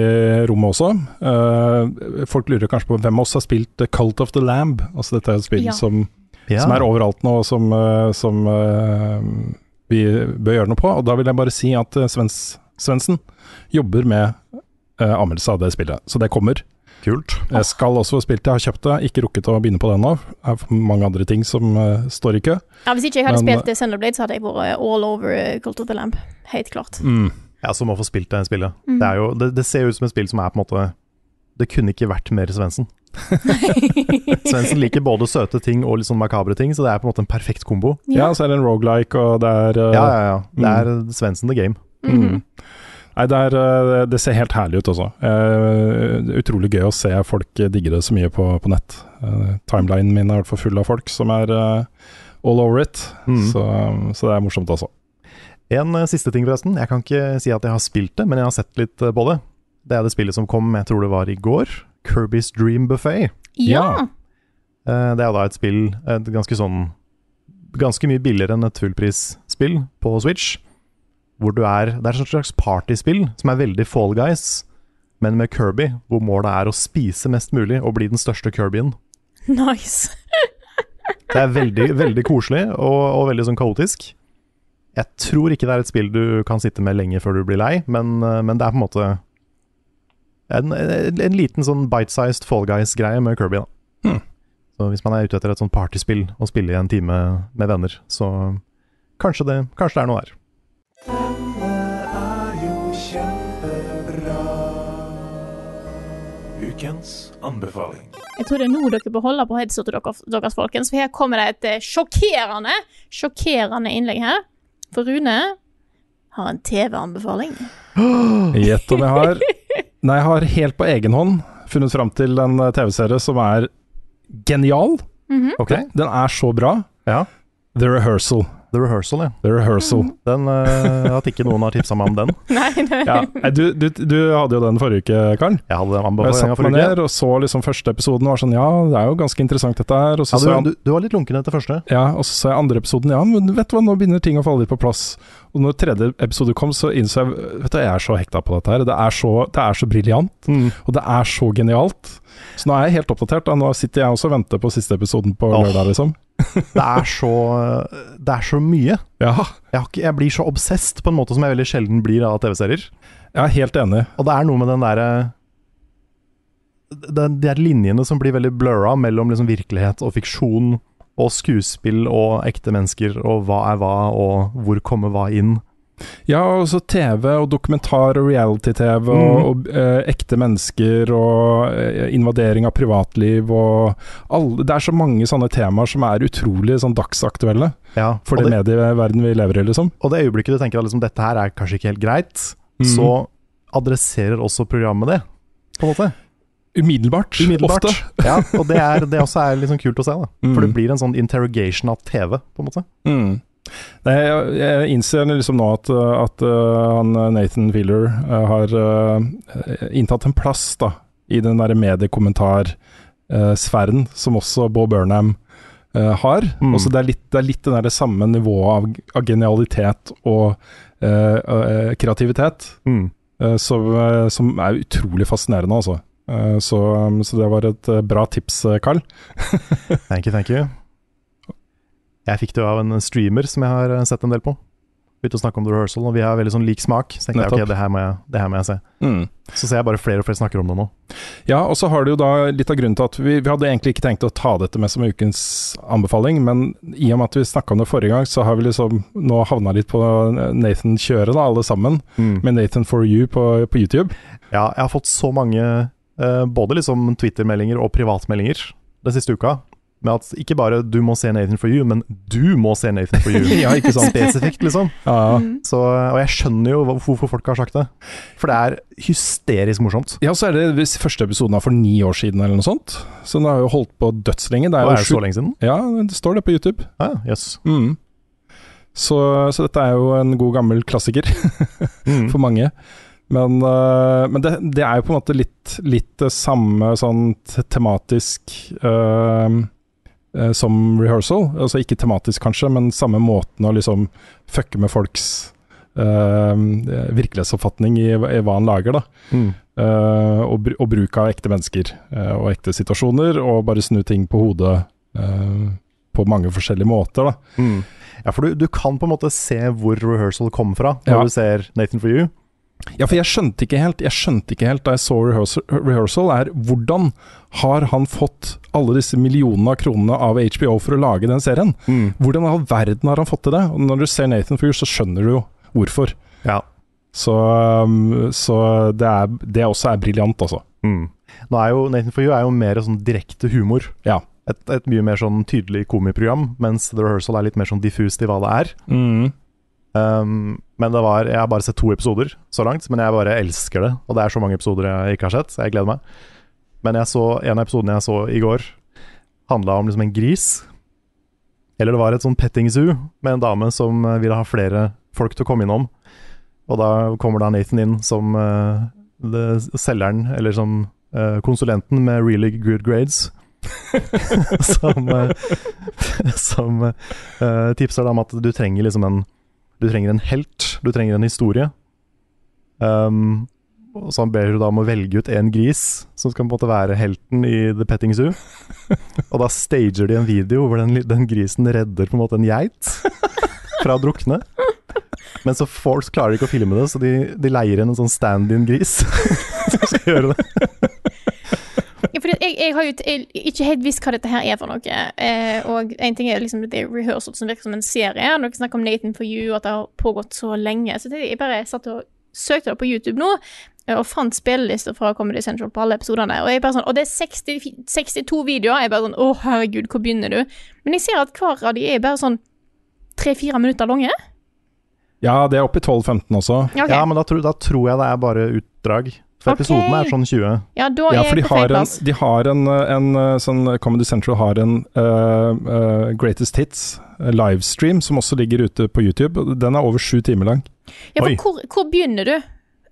rommet også. Eh, folk lurer kanskje på hvem av oss har spilt The Cult of the Lamb. Altså Dette er et spill Ja. som, Ja. som er overalt nå, og som, eh, som vi bør gjøre noe på. Og da vil jeg bare si at Svens, Svendsen jobber med anmeldelse av det spillet, så det kommer. Kult. Jeg skal også få spilt det, jeg har kjøpt det, ikke rukket å begynne på det ennå. Det er mange andre ting som uh, står i kø. Ja, hvis ikke jeg hadde Men- spilt Xenoblade, så hadde jeg vært all over eh, Cult of the Lamp. Helt klart. Mm. Ja, som å få spilt det spillet. Mm. Det, er jo, det, det ser ut som et spill som er på en måte Det kunne ikke vært mer Svendsen. Svendsen liker både søte ting og litt sånn makabre ting, så det er på en måte en perfekt kombo. Ja, så er det en rogelike, og det er uh, Ja, ja, ja. Det er Svendsen the game. Mhm. Nei, det, er, eh, det ser helt herlig ut også. Uh, utrolig gøy å se folk digge det så mye på, på nett. Uh, timelinen min er i hvert fall full av folk som er uh, all over it, mm. så, så det er morsomt også. En eh, siste ting, forresten. Jeg kan ikke si at jeg har spilt det, men jeg har sett litt eh, på det. Det er det spillet som kom, jeg tror det var i går. Kirby's Dream Buffet. Ja. Eh, Det er da et spill et ganske sånn Ganske mye billigere enn et fullprisspill på Switch. Hvor du er Det er et slags partyspill som er veldig Fall Guys, men med Kirby, hvor målet er å spise mest mulig og bli den største Kirbyen. Nice. Det er veldig, veldig koselig og, og veldig sånn kaotisk. Jeg tror ikke det er et spill du kan sitte med lenge før du blir lei, men, eh, men det er på en måte en, en, en liten sånn bite-sized Fall Guys-greie med Kirby. da. Hmm. Så hvis man er ute etter et sånt partyspill og spille i en time med venner, så kanskje det, kanskje det er noe her. Ukens anbefaling. Jeg tror det er nå dere bør holde på headsetet deres, folkens, for her kommer det et eh, sjokkerende, sjokkerende innlegg her. For Rune har en TV-anbefaling. Gjett om jeg har Nei, jeg har helt på egen hånd funnet fram til en eh, TV-serie som er genial. Mm -hmm. okay. Den er så bra. ja. The Rehearsal. The Rehearsal, ja. The Rehearsal. Den, uh, At ikke noen har tipsa meg om den. Nei, nei. Ja. Du, du, du hadde jo den forrige uke, Karl. Jeg hadde den anbefalinga meg forrige uke. ned og så liksom første episoden og var sånn Ja, det er jo ganske interessant dette her. Og så, Ja, så, jeg, du, du, du var litt lunken etter første. ja, og så så jeg andre episoden. Ja, men vet du hva, nå begynner ting å falle litt på plass. Og når tredje episode kom, så innså jeg Vet du, jeg er så hekta på dette her. Det er så, det er så briljant. Og det er så genialt. Så nå er jeg helt oppdatert. Da. Nå sitter jeg også og venter på siste episoden på oh. lørdag, liksom. Det er så Det er så mye. Ja, Jeg, ikke, jeg blir så obsessed på en måte som jeg veldig sjelden blir av TV-serier. jeg er helt enig. Og det er noe med den derre de, de linjene som blir veldig blurra mellom liksom virkelighet og fiksjon, og skuespill og ekte mennesker, og hva er hva, og hvor kommer hva inn. Ja, også TV og dokumentar og reality-TV og, Mm. og eh, ekte mennesker og eh, invadering av privatliv og alle, Det er så mange sånne temaer som er utrolig sånn dagsaktuelle Ja, for den det det, medieverden vi lever i, liksom. og det øyeblikket du tenker at liksom, dette her er kanskje ikke helt greit, Mm. så adresserer også programmet det, på en måte. Umiddelbart. Umiddelbart. Ofte. Ja, og det, er, det også er liksom kult å se, da. For Mm. det blir en sånn interrogation av TV, på en måte. Mm. Nei, jeg, jeg innser liksom nå at, at uh, han uh, Nathan Wheeler uh, har inntatt en plass da, i den der mediekommentarsfæren som også Bob Burnham har. Mm. Også det, er litt, det er litt den der samme nivået av, av genialitet og uh, kreativitet Mm. uh, som, som er utrolig fascinerende, altså. Uh, så, um, så det var et bra tips, Carl. Thank you, thank you. Jeg fikk det av en streamer som jeg har eh, sett en del på. Begynte å snakke om The Rehearsal, og vi har veldig sånn lik smak. Så tenkte jeg ok, det her, må jeg, det her må jeg se. Mm. Så ser jeg bare flere og flere snakker om det nå. Ja, og så har du jo da litt av grunnen til at vi, vi hadde egentlig ikke tenkt å ta dette med som ukens anbefaling, men i og med at vi snakka om det forrige gang, så har vi liksom nå havna litt på Nathan-kjøret, da, alle sammen. Med Nathan for you på, på YouTube. Ja, jeg har fått så mange eh, både liksom Twitter-meldinger og privatmeldinger den siste uka. Med at ikke bare du må se Nathan for you, men du må se Nathan for you. Ja, ikke sant? Spesifikt, liksom. Ja, Så, og jeg skjønner jo hvorfor folk har sagt det. For det er hysterisk morsomt. ja så er det hvis første episoden er for ni år siden, eller noe sånt. Så den har jo holdt på dødslenge. Det er er det så lenge siden? Ja, det står det på YouTube. Ja, yes. Mm. Så, så dette er jo en god gammel klassiker Mm. for mange. Men, øh, men det, det er jo på en måte litt, litt det samme sånn tematisk øh, øh, som rehearsal. Altså ikke tematisk kanskje, men samme måten å liksom fucke med folks eh, virkelighetsoppfatning i, i hva han lager, da. Mm. Eh, og, og bruk av ekte mennesker eh, og ekte situasjoner, og bare snu ting på hodet eh, på mange forskjellige måter, da. Mm. Ja, for du, du kan på en måte se hvor rehearsal kommer fra, når Ja. du ser Nathan for you. Ja, for jeg skjønte ikke helt Jeg skjønte ikke helt da jeg så rehearsal, rehearsal er hvordan har han fått alle disse millionene av kronene av HBO for å lage den serien? Mm. Hvordan i all verden har han fått til det? Og når du ser Nathan for så skjønner du jo hvorfor. Ja. Så, um, så det, er, det også er briljant, altså. Mm. Nå er jo Nathan for you er jo mer sånn direkte humor. Ja. Et, et mye mer sånn tydelig komiprogram, mens The Rehearsal er litt mer sånn diffust i hva det er. Mm. Um, men det var Jeg har bare sett to episoder så langt, men jeg bare elsker det. Og det er så mange episoder jeg ikke har sett, så jeg gleder meg. Men jeg så en av episodene jeg så i går, handla om liksom en gris. Eller det var et sånn petting zoo med en dame som eh, ville ha flere folk til å komme innom. Og da kommer da Nathan inn som uh, det, selgeren, eller som uh, konsulenten med really good grades. som uh, som tipser deg om at du trenger liksom en Du trenger en helt, du trenger en historie. Um, og så han ber du da om å velge ut en gris som skal på en måte være helten i The Petting Zoo. og da stager de en video hvor den, den grisen redder på en måte en geit fra å drukne. Men så folk klarer ikke å filme det, så de, de leier inn en sånn stand-in-gris som skal gjøre det. Fordi jeg, jeg har jo jeg, ikke helt visst hva dette her er for noe. Eh, og en ting er liksom det er rehearsal som virker som en serie. Dere snakker om Nathan for you, at det har pågått så lenge. Så det, jeg bare satt og søkte det på YouTube nå, eh, og fant spillelister fra Comedy Central på alle episodene. Og, jeg bare sånn, og det er 60, 62 videoer. Jeg bare sånn Å, herregud, hvor begynner du? Men jeg ser at hver av de er bare sånn tre-fire minutter lange. Ja, det er oppe i 12-15 også. Okay. Ja, men da, tror- da tror jeg det er bare utdrag. For okay. episoden er sånn 20. Ja, da Ja, for de har en, de har en, en eh, sånn Comedy Central har en uh, uh, Greatest Hits eh, livestream som også ligger ute på YouTube. Den er over sju timer lang. Ja, for hvor, hvor begynner du?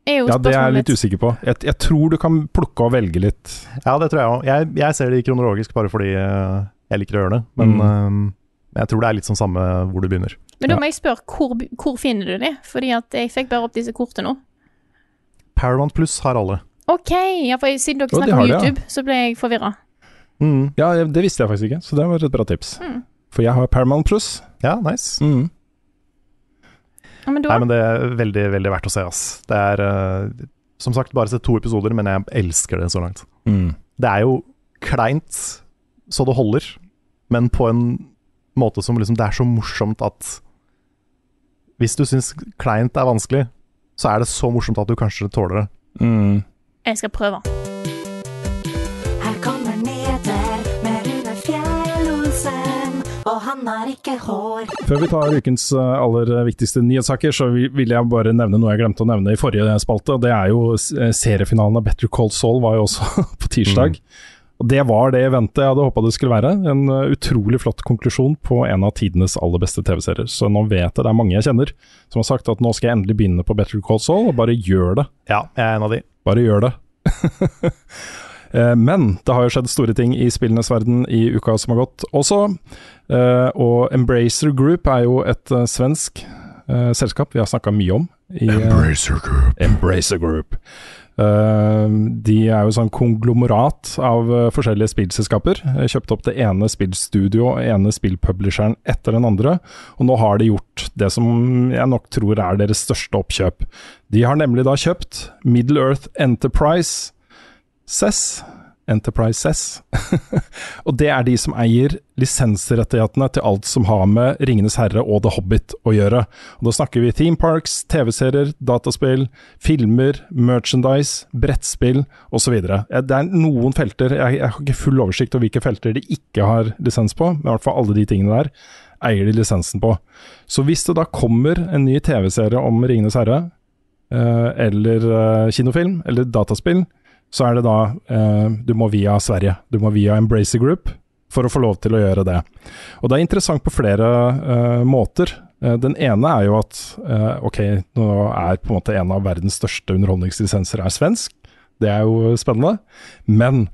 Er jo Ja, det er jeg litt usikker på. Jeg, jeg tror du kan plukke og velge litt. Ja, det tror jeg òg. Jeg, jeg ser det kronologisk bare fordi eh, jeg liker å gjøre det. Men Mm. um, jeg tror det er litt sånn samme hvor du begynner. Men da Ja. må jeg spørre, hvor, hvor finner du de? Fordi at jeg fikk bare opp disse kortene nå. Paramount Pluss har alle. OK, ja, for siden dere snakker om det, ja. YouTube, så ble jeg forvirra. Mm. Ja, det visste jeg faktisk ikke, så det var et bra tips. Mm. For jeg har Paramount Plus. Ja, nice. Mm. Ja, men Nei, men det er veldig, veldig verdt å se, ass. Det er uh, som sagt bare sett to episoder, men jeg elsker det så langt. Mm. Det er jo kleint så det holder, men på en måte som liksom Det er så morsomt at Hvis du syns kleint er vanskelig, så er det så morsomt at du kanskje tåler det. Mm. Jeg skal prøve. Her kommer nyheter med Rune Fjell-Olsen, og han har ikke hår. Før vi tar ukens eh, aller viktigste nyhetssaker, så vil jeg bare nevne noe jeg glemte å nevne i forrige spalte. Det er jo eh, seriefinalen av Better Cold Soul var jo også på tirsdag. Og Det var det eventet jeg hadde håpa det skulle være. En eh, utrolig flott konklusjon på en av tidenes aller beste TV-serier. Så nå vet jeg det er mange jeg kjenner som har sagt at nå skal jeg endelig begynne på Better Call Saul, og bare gjør det. Ja, jeg er en av de. Bare gjør det. Eh, Men det har jo skjedd store ting i spillenes verden i uka som har gått også. Eh, Og Embracer Group er jo et svensk eh, selskap vi har snakka mye om. I, Embracer Group. Embracer Group. Uh, de er jo sånn konglomerat av uh, forskjellige spillselskaper. Eh, Kjøpte opp det ene spillstudio og ene spillpublisheren etter den andre. Og nå har de gjort det som jeg nok tror er deres største oppkjøp. De har nemlig da kjøpt Middle Earth Enterprise CES. Enterprise S. og det er de som eier lisensrettighetene til alt som har med Ringenes herre og The Hobbit å gjøre. Og da snakker vi theme parks, TV-serier, dataspill, filmer, merchandise, brettspill osv. Det er noen felter, jeg, jeg har ikke full oversikt over hvilke felter de ikke har lisens på, men i hvert fall alle de tingene der eier de lisensen på. Så hvis det da kommer en ny TV-serie om Ringenes herre, eh, eller eh, kinofilm, eller dataspill, så er det da eh, du må via Sverige. Du må via Embracer Group for å få lov til å gjøre det. Og det er interessant på flere eh, måter. Eh, den ene er jo at eh, ok, nå er på en måte en av verdens største underholdningslisenser er svensk. Det er jo spennende. Men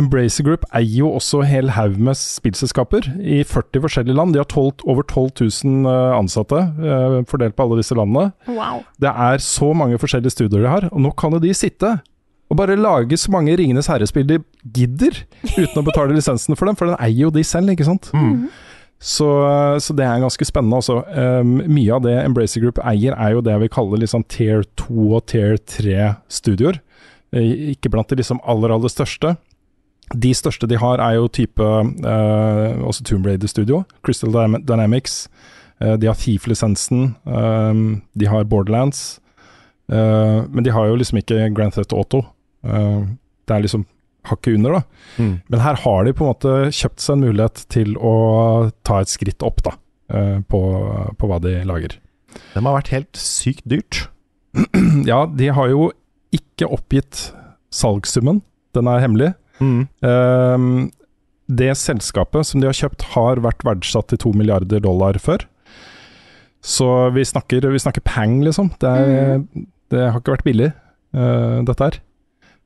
Embracer Group eier jo også en hel haug med spillselskaper i 40 forskjellige land. De har 12, over 12 000 eh, ansatte eh, fordelt på alle disse landene. Wow. Det er så mange forskjellige studioer de har, og nå kan jo de sitte og bare lage så mange Ringenes herre-spill de gidder, uten å betale lisensen for dem, for den eier jo de selv, ikke sant. Så, så det er ganske spennende. Også. Um, mye av det Embracer Group eier, er jo det jeg vil kalle liksom tier 2 og tier 3-studioer. Ikke blant de liksom aller, aller største. De største de har, er jo type uh, også Tomb Raider-studio, Crystal Dynamics. Uh, de har Thief-lisensen, um, de har Borderlands. Uh, men de har jo liksom ikke Grand Theft Auto. Uh, det er liksom hakket under, da. Mm. Men her har de på en måte kjøpt seg en mulighet til å ta et skritt opp, da. uh, på, på hva de lager. De har vært helt sykt dyrt. Ja, de har jo ikke oppgitt salgssummen. Den er hemmelig. Mm. Um, det selskapet som de har kjøpt, har vært verdsatt til to milliarder dollar før. Så vi snakker, vi snakker pang, liksom. Det, er, det har ikke vært billig, uh, dette her.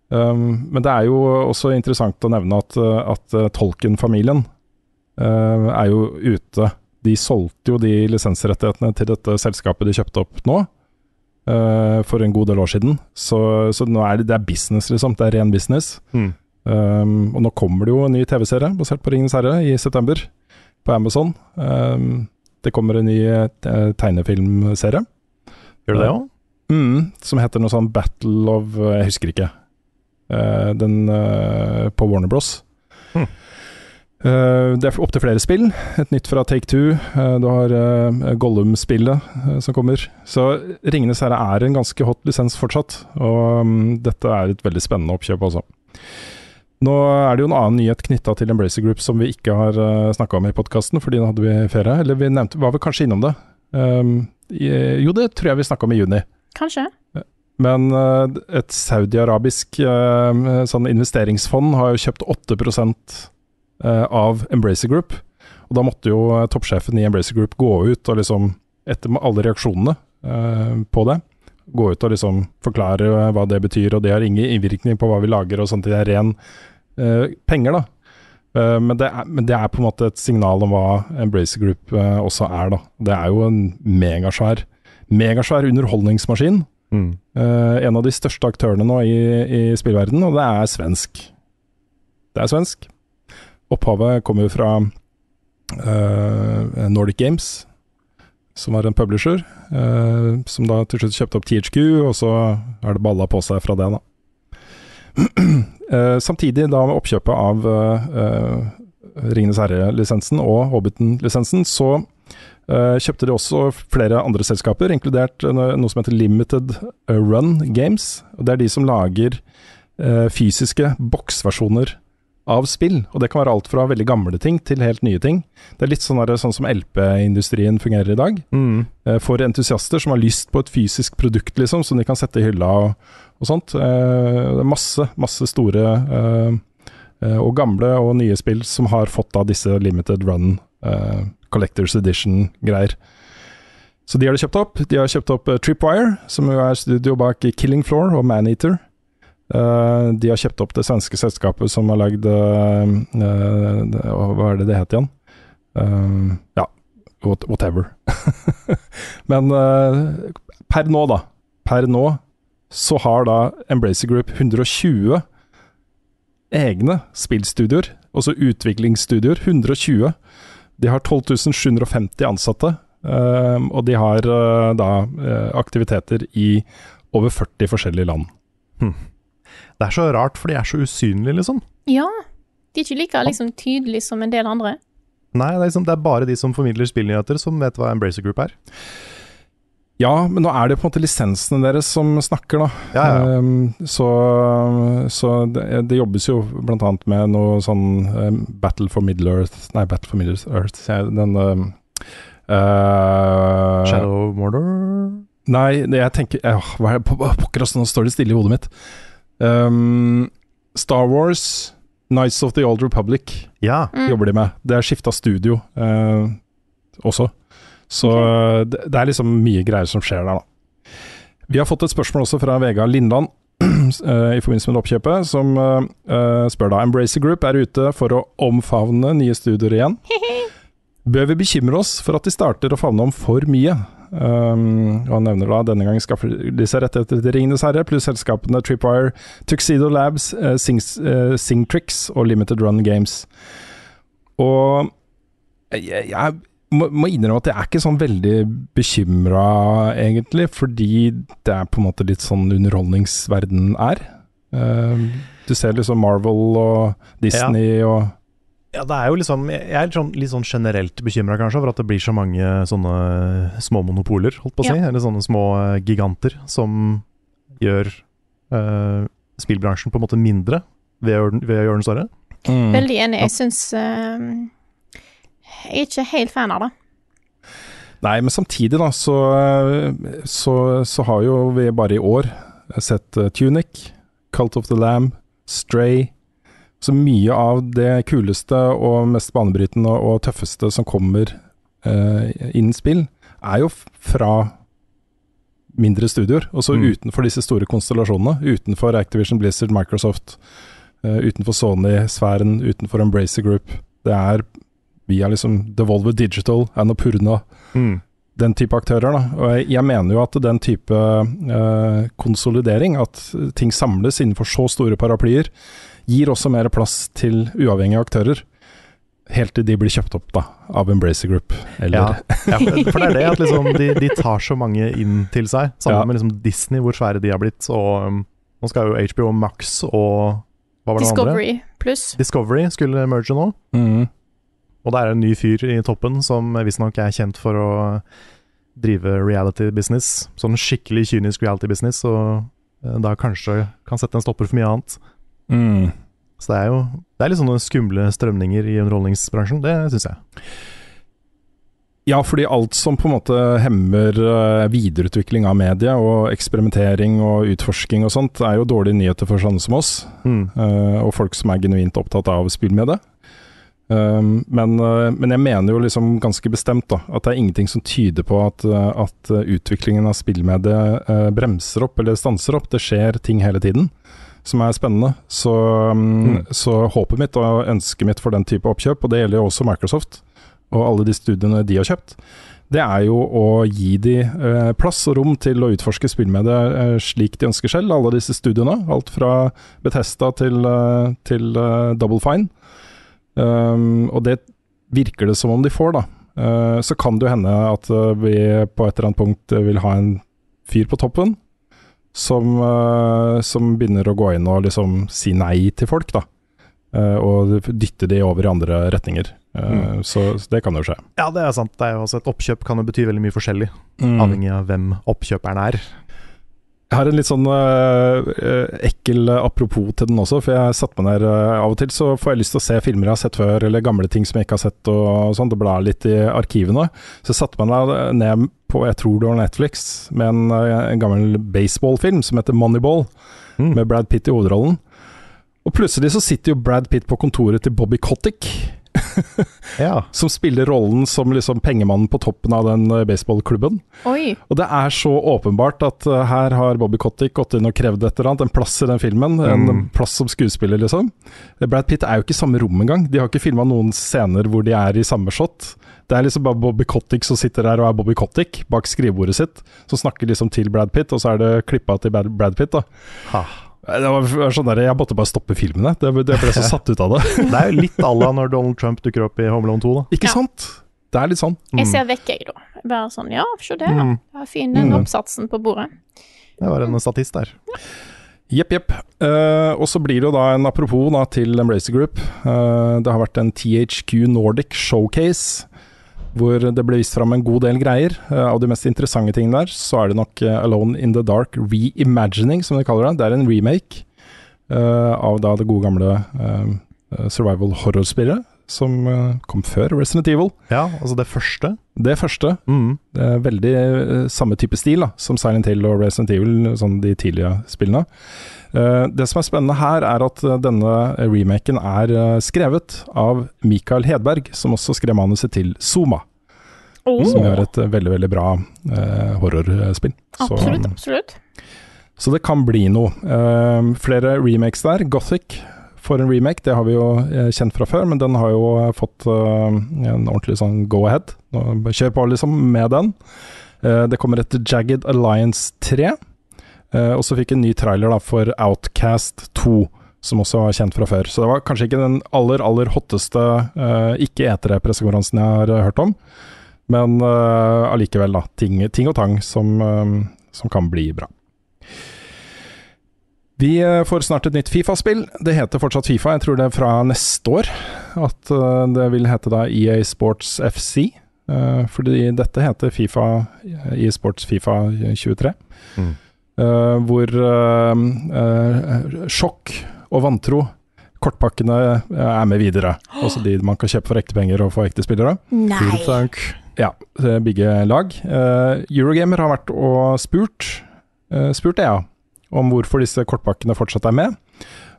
Um, men det er jo også interessant å nevne at, uh, at uh, Tolkien-familien uh, er jo ute. De solgte jo de lisensrettighetene til dette selskapet de kjøpte opp nå, uh, for en god del år siden. Så, så nå er det, det er business, liksom. Det er ren business. Mm. Um, og nå kommer det jo en ny TV-serie basert på Ringenes herre i september på Amazon. Um, det kommer en ny eh, tegnefilmserie. Gjør du det òg? Mm, som heter noe sånn Battle of Jeg husker ikke. Eh, den eh, på Warner Bros. Hmm. Eh, det er opptil flere spill. Et nytt fra Take Two. Du har uh, Gollum-spillet som kommer. Så Ringenes herre er en ganske hot lisens fortsatt, og mm, dette er et veldig spennende oppkjøp altså. Nå er det jo en annen nyhet knytta til Embracer Group som vi ikke har uh, snakka om i podkasten, fordi da hadde vi ferie. Eller vi nevnte, var vel kanskje innom det. Um, i, jo, det tror jeg vi snakka om i juni. Kanskje. Men eh, et saudiarabisk eh, sånn investeringsfond har jo kjøpt 8 eh, av Embracer Group. Og da måtte jo toppsjefen i Embracer Group gå ut og liksom, etter alle reaksjonene på det, gå ut og liksom forklare hva det betyr, og det har ingen innvirkning på hva vi lager og sånt. Det er ren penger, da. Men, det er, men det er på en måte et signal om hva Embracer Group også er, da. Det er jo en megasvær, megasvær underholdningsmaskin. Mm. Eh, en av de største aktørene nå i, i spillverdenen, og det er svensk. Det er svensk. Opphavet kommer jo fra uh, Nordic Games, som var en publisher, Uh, som da til slutt kjøpte opp THQ, og så er det balla på seg fra det, da. Samtidig, da med oppkjøpet av Ringenes herre-lisensen og Hobbiten-lisensen, så kjøpte de også flere andre selskaper, inkludert noe, noe som heter Limited Run Games. Og Det er de som lager eh, fysiske boksversjoner av spill. Og det kan være alt fra veldig gamle ting til helt nye ting. Det er litt sånn, der, sånn som LP-industrien fungerer i dag. Mm. Eh, for entusiaster som har lyst på et fysisk produkt, liksom, som de kan sette i hylla og, og sånt. Eh, det er masse, masse store eh, eh, og gamle og nye spill som har fått av disse limited run eh, Collectors Edition-greier. Så de har de kjøpt opp. De har kjøpt opp eh, Tripwire, som jo er studio bak Killing Floor og Maneater. Uh, de har kjøpt opp det svenske selskapet som har lagd uh, uh, Hva er det det het igjen? Ja, what, whatever. Men per nå, da. Per nå så har da Embracer Group 120 egne spillstudioer, altså utviklingsstudioer. 120. De har 12.750 ansatte, eh, og de har eh, da eh, aktiviteter i over 40 forskjellige land. Det er så rart, for de er så usynlige, liksom. Ja. De er ikke like liksom, tydelige som en del andre. Nei, det er, liksom, det er bare de som formidler spillnyheter, som vet hva Embracer Group er. Ja, men nå er det på en måte lisensene deres som snakker, da. Ja, ja. Um, så så det, det jobbes jo annet med noe sånn um, Battle for Middle Earth Nei, Battle for Middle Earth, sier jeg, den um, uh, Shadow of Mordor Nei, det jeg tenker øh, Hva er det på- Pokker, altså, nå står det stille i hodet mitt. Ehm, Star Wars, Nights of the Old Republic Ja. Mm. jobber de med. Det er skifta studio uh, også. Så det, det er liksom mye greier som skjer der, da. Vi har fått et spørsmål også fra Vegard Lindland eh, i forbindelse med oppkjøpet, som eh, eh, spør da Embracer Group er ute for å omfavne nye studioer igjen. Bør vi bekymre oss for at de starter å favne om for mye? Um, og han nevner da denne gangen skaffer de seg rettigheter til Ringenes herre, pluss selskapene Tripwire, Tuxedo Labs, uh, Sings, uh, Singtrix og Limited Run Games. Og jeg, jeg må, må innrømme at jeg er ikke sånn veldig bekymra, egentlig, fordi det er på en måte litt sånn underholdningsverden er. Uh, du ser liksom Marvel og Disney og Ja, det er jo liksom Jeg er litt sånn, litt sånn generelt bekymra kanskje over at det blir så mange sånne små monopoler, holdt på å si. Eller sånne små eh, giganter som gjør uh, spillbransjen på en måte mindre ved å, ved å gjøre den større. Mm. Veldig enig. Jeg syns eh, Jeg er ikke helt fan av det. Nei, men samtidig da, så, så, så har jo vi bare i år sett eh, Tunic, Cult of the Lamb, Stray. Så mye av det kuleste og mest banebrytende og tøffeste som kommer eh, innen spill, er jo fra mindre studioer. Også Mm. utenfor disse store konstellasjonene. Utenfor Activision, Blizzard, Microsoft. eh, utenfor Sony-sfæren, utenfor Embracer Group. Det er via liksom Devolver Digital, Annapurna, den type aktører. Da. Og jeg, jeg mener jo at den type eh, konsolidering, at ting samles innenfor så store paraplyer, gir også mer plass til uavhengige aktører. Helt til de blir kjøpt opp da, av Embracer Group. Eller Ja, ja, for det er det at liksom, de, de tar så mange inn til seg. Sammen Ja. med liksom Disney, hvor svære de har blitt. Og um, nå skal jo HBO Max og hva var det andre? Discovery pluss. Discovery skulle merge nå. Mhm. Og det er en ny fyr i toppen som visstnok er kjent for å drive reality business. Sånn skikkelig kynisk reality business, og eh, da kanskje kan sette en stopper for mye annet. Mm. Så det er jo Det er litt sånne skumle strømninger i underholdningsbransjen, det syns jeg. Ja, fordi alt som på en måte hemmer eh, videreutvikling av medie og eksperimentering og utforsking og sånt, er jo dårlige nyheter for sånne som oss, Mm. eh, og folk som er genuint opptatt av spillmedie. Um, men, eh, men jeg mener jo liksom ganske bestemt da, at det er ingenting som tyder på at, eh, at eh, utviklingen av spillmediet uh, bremser opp eller stanser opp. Det skjer ting hele tiden som er spennende. Så, um, Mm. så håpet mitt og ønsket mitt for den type oppkjøp, og det gjelder jo også Microsoft og alle de studiene de har kjøpt, det er jo å gi de eh, plass og rom til å utforske spillmediet eh, slik de ønsker selv, alle disse studiene. Alt fra Bethesda til, eh, til Double Fine. Um, og det virker det som om de får, da. Uh, så kan det jo hende at eh, vi på et eller annet punkt eh, vil ha en fyr på toppen som, uh, som begynner å gå inn og liksom si nei til folk, da. Og dytte de over i andre retninger. Mm. så, så det kan jo skje. Ja, det er sant. Det er Et oppkjøp kan jo bety veldig mye forskjellig, Mm. avhengig av hvem oppkjøperen er. Jeg har en litt sånn øh, ekkel øh, apropos til den også, for jeg satte meg ned øh, av og til så får jeg lyst til å se filmer jeg har sett før, eller gamle ting som jeg ikke har sett og, og sånn, det blar litt i arkivene. Så jeg satte meg ned- på, jeg tror det var Netflix, med en, en gammel baseballfilm som heter Moneyball, Mm. med Brad Pitt i hovedrollen. Og plutselig så sitter jo Brad Pitt på kontoret til Bobby Kotick, Ja. som spiller rollen som liksom pengemannen på toppen av den øh, baseballklubben. Oi. Og det er så åpenbart at uh, her har Bobby Kotick gått inn og krevd et eller annet, en plass i den filmen. En Mm. plass som skuespiller, liksom. Brad Pitt er jo ikke i samme rom engang. De har ikke filma noen scener hvor de er i samme shot. Det er liksom bare Bobby Kotick som sitter der og er Bobby Kotick bak skrivebordet sitt, som snakker liksom til Brad Pitt, og så er det klippa til Brad Brad Pitt, da. Ha. Det var sånn der, Jeg måtte bare stoppe filmene. Det, det ble så satt ut av det. Det er jo litt à la når Donald Trump dukker opp i Home Alone 2, da. Ikke Ja. sant? Det er litt sånn. Jeg ser vekk, jeg, da. Bare sånn, ja, se der. Mm. Ja, fin den Mm. oppsatsen på bordet. Det var en statist der. Jepp, jepp. Uh, og så blir det jo da en apropos da, til Embracer Group. Uh, det har vært en THQ Nordic showcase, hvor det ble vist fram en god del greier. Eh, av de mest interessante tingene der, så er det nok eh, Alone in the Dark Reimagining, som de kaller det. Det er en remake uh, av da det gode gamle uh, survival horror-spillet, som eh, kom før Resident Evil. Ja, altså det første. Det første. Mm. Det er veldig eh, samme type stil da, som Silent Hill og Resident Evil, sånn de tidlige spillene. Eh, det som er spennende her, er at denne remaken er skrevet av Mikael Hedberg, som også skrev manuset til Zuma, Oh, som gjør et veldig, veldig bra eh, horrorspill. Så- absolutt, absolutt. så det kan bli noe. Eh, flere remakes der. Gothic får en remake, det har vi jo eh, kjent fra før, men den har jo eh, fått eh, en ordentlig sånn go ahead. Kjør på liksom med den. Det kommer etter Jagged Alliance 3, eh, og så fikk en ny trailer da for Outcast 2. Som også var kjent fra før. Så det var kanskje ikke den aller, aller hotteste uh, ikke-etere-pressekonferansen jeg har hørt om. Men allikevel, da. Ting, ting og tang som, som kan bli bra. Vi eh, får snart et nytt Fifa-spill. Det heter fortsatt Fifa, jeg tror det er fra neste år. At eh, det vil hete da EA Sports FC. eh, fordi dette heter Fifa EA Sports Fifa 23. Mm. Eh, hvor sjokk og vantro, kortpakkene, er med videre. Også de man kan kjøpe for ekte penger og få ekte spillere. Nei. Ja, det bygge lag. Eurogamer har vært og spurt, uh, spurt EA om hvorfor disse kortpakkene fortsatt er med.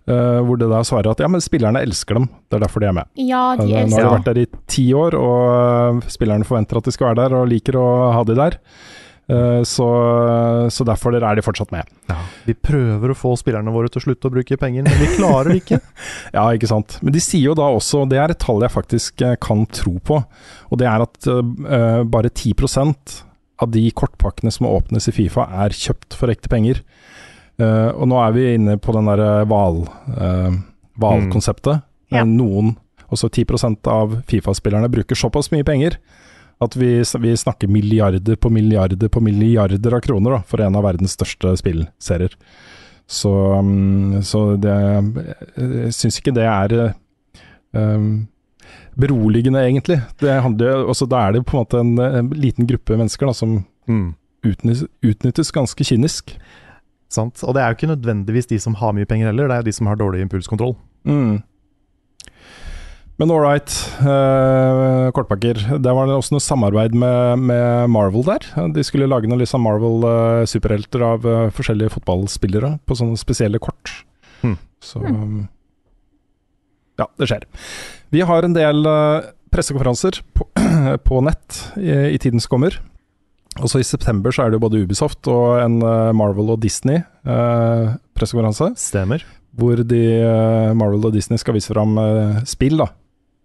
Uh, hvor det da svarer at ja, men spillerne elsker dem, det er derfor de er med. Ja, de elsker Nå har de vært der i ti år, og eh, spillerne forventer at de skal være der, og liker å ha de der. Eh, så, så derfor er de fortsatt med. Vi prøver å få spillerne våre til å slutte å bruke penger, men vi klarer det ikke. Ja, ikke sant. Men de sier jo da også, og det er et tall jeg faktisk eh, kan tro på, og det er at eh, bare 10% av de kortpakkene som åpnes i Fifa er kjøpt for ekte penger. Eh, og nå er vi inne på den derre hval, eh, hvalkonseptet. Ja. Eh, Noen også 10 av Fifa-spillerne bruker såpass mye penger at vi, vi snakker milliarder på milliarder på milliarder av kroner da, for en av verdens største spillserier. Så, um, så det Jeg syns ikke det er um, beroligende, egentlig. Det handler, også, da er det på en måte en, en liten gruppe mennesker da, som Mm. utnyttes, utnyttes ganske kynisk. Sant? Og det er jo ikke nødvendigvis de som har mye penger heller, det er de som har dårlig impulskontroll. Mm. Men all right, uh, kortpakker. Det var også noe samarbeid med, med Marvel der. De skulle lage noen liksom Marvel-superhelter av uh, forskjellige fotballspillere på sånne spesielle kort. Mm. Så Ja, det skjer. Vi har en del eh, pressekonferanser på, på nett i, i tiden som kommer. Også i september så er det jo både Ubisoft og en eh, Marvel og Disney eh, pressekonferanse. Stemmer. Hvor de, eh, Marvel og Disney skal vise fram eh, spill da,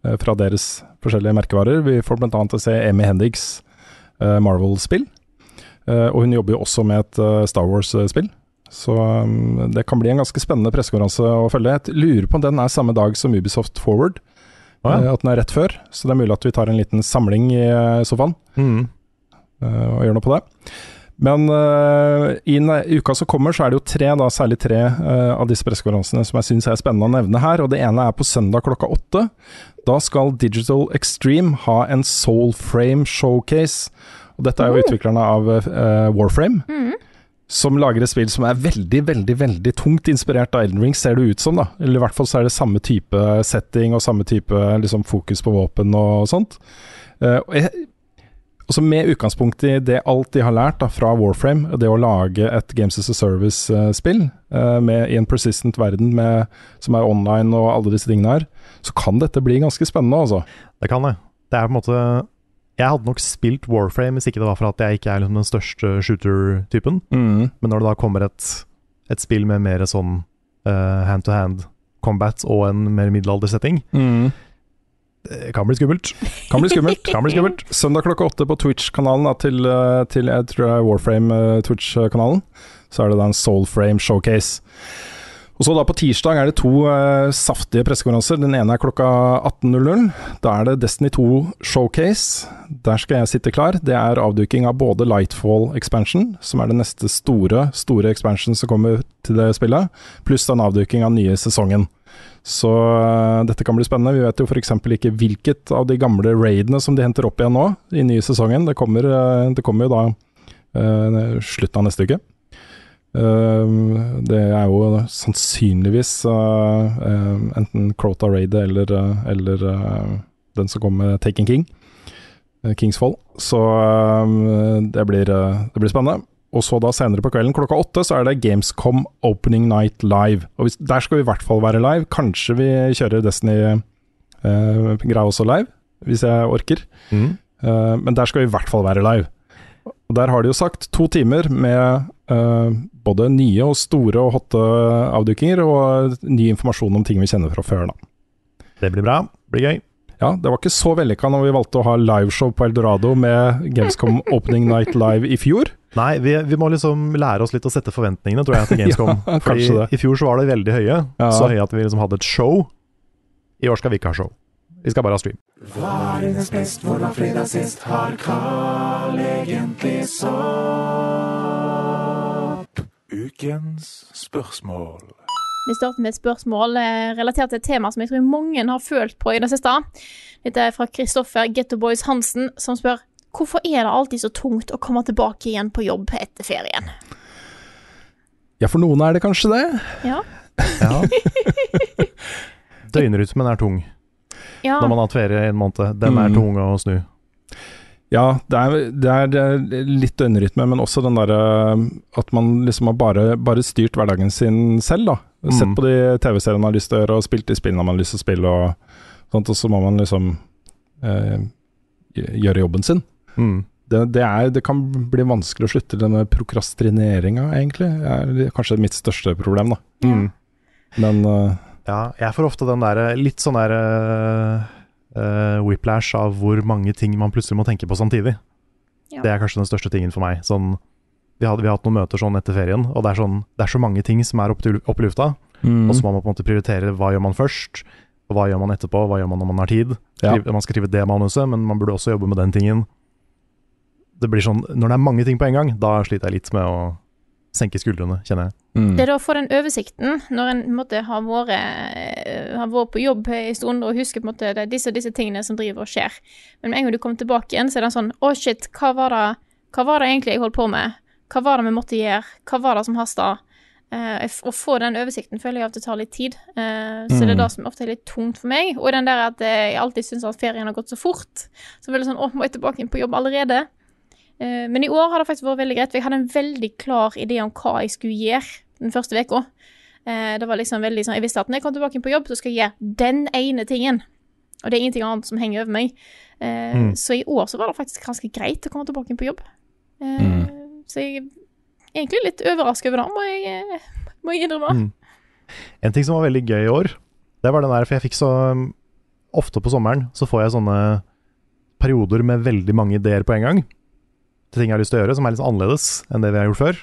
eh, fra deres forskjellige merkevarer. Vi får bl.a. se Amy Hendigs eh, Marvel-spill. Eh, og hun jobber jo også med et Star Wars-spill. Så um, det kan bli en ganske spennende pressekonferanse å følge. Jeg lurer på om den er samme dag som Ubisoft Forward. Ah, ja. At den er rett før. Så det er mulig at vi tar en liten samling i sofaen Mm. Eh, og gjør noe på det. Men uh, i uka som kommer, så er det jo tre, da, særlig tre uh, av disse pressekonferansene som jeg syns er spennende å nevne her. Og Det ene er på søndag klokka åtte. Da skal Digital Extreme ha en Soulframe showcase. Og Dette er jo utviklerne av uh, Warframe. Som lager et spill som er veldig, veldig veldig tungt inspirert av Elden Ring, ser det ut som. da Eller i hvert fall så er det samme type setting og samme type liksom, fokus på våpen og sånt. Eh, og så med utgangspunkt i det alt de har lært da, fra Warframe, det å lage et Games as a Service-spill eh, i en persistent verden med, som er online og alle disse tingene her, så kan dette bli ganske spennende, altså. Det kan det. Det er på en måte Jeg hadde nok spilt Warframe hvis ikke det var for at jeg ikke er liksom den største shooter-typen. Men når det da kommer et, et spill med mer sånn eh, hand-to-hand combat og en mer middelaldersetting, det kan bli skummelt. Kan bli skummelt. Kan bli skummelt. Søndag klokka åtte på Twitch-kanalen til, eh, til jeg tror det er Warframe eh, så er det da en Soulframe showcase. Og så da På tirsdag er det to uh, saftige pressekonferanser. Den ene er klokka 18.00. Da er det Destiny 2 Showcase. Der skal jeg sitte klar. Det er avduking av både Lightfall Expansion, som er den neste store store expansion som kommer til det spillet, pluss den avduking av nye sesongen. Så uh, dette kan bli spennende. Vi vet jo f.eks. ikke hvilket av de gamle raidene som de henter opp igjen nå, i nye sesongen. Det kommer, uh, det kommer jo da uh, slutten av neste uke. Det er jo sannsynligvis enten Crota Raidet eller, eller den som kommer med Taken King. Kingsfall. Så det, blir, det blir spennende. Og så da senere på kvelden klokka åtte så er det Gamescom Opening Night Live. Og hvis, Der skal vi i hvert fall være live. Kanskje vi kjører Destiny-greia også live, hvis jeg orker. Mm. Eh, men der skal vi i hvert fall være live. Og Der har de jo sagt to timer med eh, både nye og store og hotte avdukinger, og ny informasjon om ting vi kjenner fra før. da. Det blir bra. Blir gøy. Ja, det var ikke så vellykka når vi valgte å ha liveshow på Eldorado med Gamescom Opening Night Live i fjor. Nei, vi, vi må liksom lære oss litt å sette forventningene, tror jeg, til Gamescom. Ja, Fordi det. I fjor så var det veldig høye, Ja. så høye at vi liksom hadde et show. I år skal vi ikke ha show. Vi skal bare ha stream. Hva er dines best, hvor var fredag sist? Har Carl egentlig sopp? Ukens spørsmål. Vi starter med et spørsmål eh, relatert til et tema som jeg tror mange har følt på i det siste. Dette er fra Kristoffer Getto Boys Hansen, som spør hvorfor er det alltid så tungt å komme tilbake igjen på jobb etter ferien? Ja, for noen er det kanskje det. Ja, Ja. Døgnrytmen er tung ja. når man har hatt ferie i en måned. Den er Mm. tung å snu. Ja, det er, det er, det er litt døgnrytme, men også den derre at man liksom har bare, bare styrt hverdagen sin selv, da. Sett Mm. på de TV-seriene man har lyst til å gjøre, og spilt de spillene man har lyst til å spille, og sånt, og så må man liksom eh, gjøre jobben sin. Mm. Det, det, er, det kan bli vanskelig å slutte denne prokrastineringa, egentlig. Det er kanskje mitt største problem, da. Mm. Men uh, Ja, jeg får ofte den der litt sånn der uh, eh, whiplash av hvor mange ting man plutselig må tenke på samtidig. Ja. Det er kanskje den største tingen for meg. Sånn, vi, hadde, vi har hatt noen møter sånn etter ferien, og det er, sånn, det er så mange ting som er oppe til- oppe i lufta. mm, Og så må man på en måte prioritere hva gjør man først, Og hva gjør man etterpå, hva gjør man når man har tid? Ja. Man skal skrive det manuset, men man burde også jobbe med den tingen. Det blir sånn, Når det er mange ting på en gang, da sliter jeg litt med å senke skuldrene, kjenner jeg. Mm. Det er da å få den oversikten når en måte, har, vært, eh, har vært på jobb en stund og husker på en måte det er disse og disse tingene som driver og skjer. Men med en gang du kommer tilbake igjen, så er det sånn Å, shit, hva var, det, hva var det egentlig jeg holdt på med? Hva var det vi måtte gjøre? Hva var det som hasta? Uh, å få den oversikten føler jeg at det tar litt tid. Eh, så det er Mm. det som ofte er litt tungt for meg. Og den der at eh, jeg alltid syns at ferien har gått så fort. Så jeg sånn Å, må jeg tilbake inn på jobb allerede? Uh, men i år har det faktisk vært veldig greit, for jeg hadde en veldig klar idé om hva jeg skulle gjøre den første uka. Eh, det var liksom veldig sånn Jeg visste at når jeg kommer tilbake inn på jobb, så skal jeg gjøre den ene tingen. Og det er ingenting annet som henger over meg. Eh, Mm. Så i år så var det faktisk ganske greit å komme tilbake inn på jobb. Eh, Mm. Så jeg er egentlig litt overrasket over det, må jeg, eh, må jeg innrømme. Mm. En ting som var veldig gøy i år, det var den der, for jeg fikk så um, Ofte på sommeren så får jeg sånne perioder med veldig mange ideer på en gang. Til ting jeg har lyst til å gjøre, som er litt sånn annerledes enn det vi har gjort før.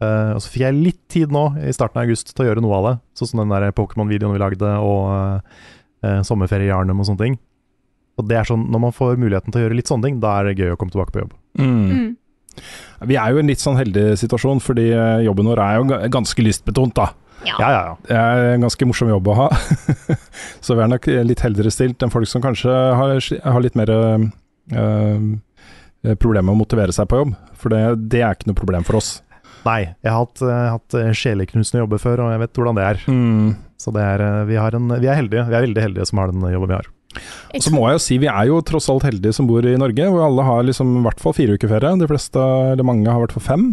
Uh, og så fikk jeg litt tid nå, i starten av august, til å gjøre noe av det. Sånn som den der Pokémon-videoen vi lagde, og uh, sommerferie i Arnhem og sånne ting. Og det er sånn, Når man får muligheten til å gjøre litt sånne ting, da er det gøy å komme tilbake på jobb. Mm. Mm. Vi er jo i en litt sånn heldig situasjon, fordi eh, jobben vår er jo ganske lystbetont, da. Ja. Ja, ja, ja. Det er en ganske morsom jobb å ha. så vi er nok litt heldigere stilt enn folk som kanskje har, har litt mer øh, problemer med å motivere seg på jobb. For det, det er ikke noe problem for oss. Nei, jeg har hatt, eh, hatt eh, sjeleknusende jobber før, og jeg vet hvordan det er. Så det er, eh, vi, har en, vi er heldige. Vi er veldig heldige som har den jobben vi har. Jeg Så må jeg jo si, vi er jo tross alt heldige som bor i Norge, hvor alle har liksom i hvert fall fire uker ferie. De fleste, eller mange har i hvert fall fem.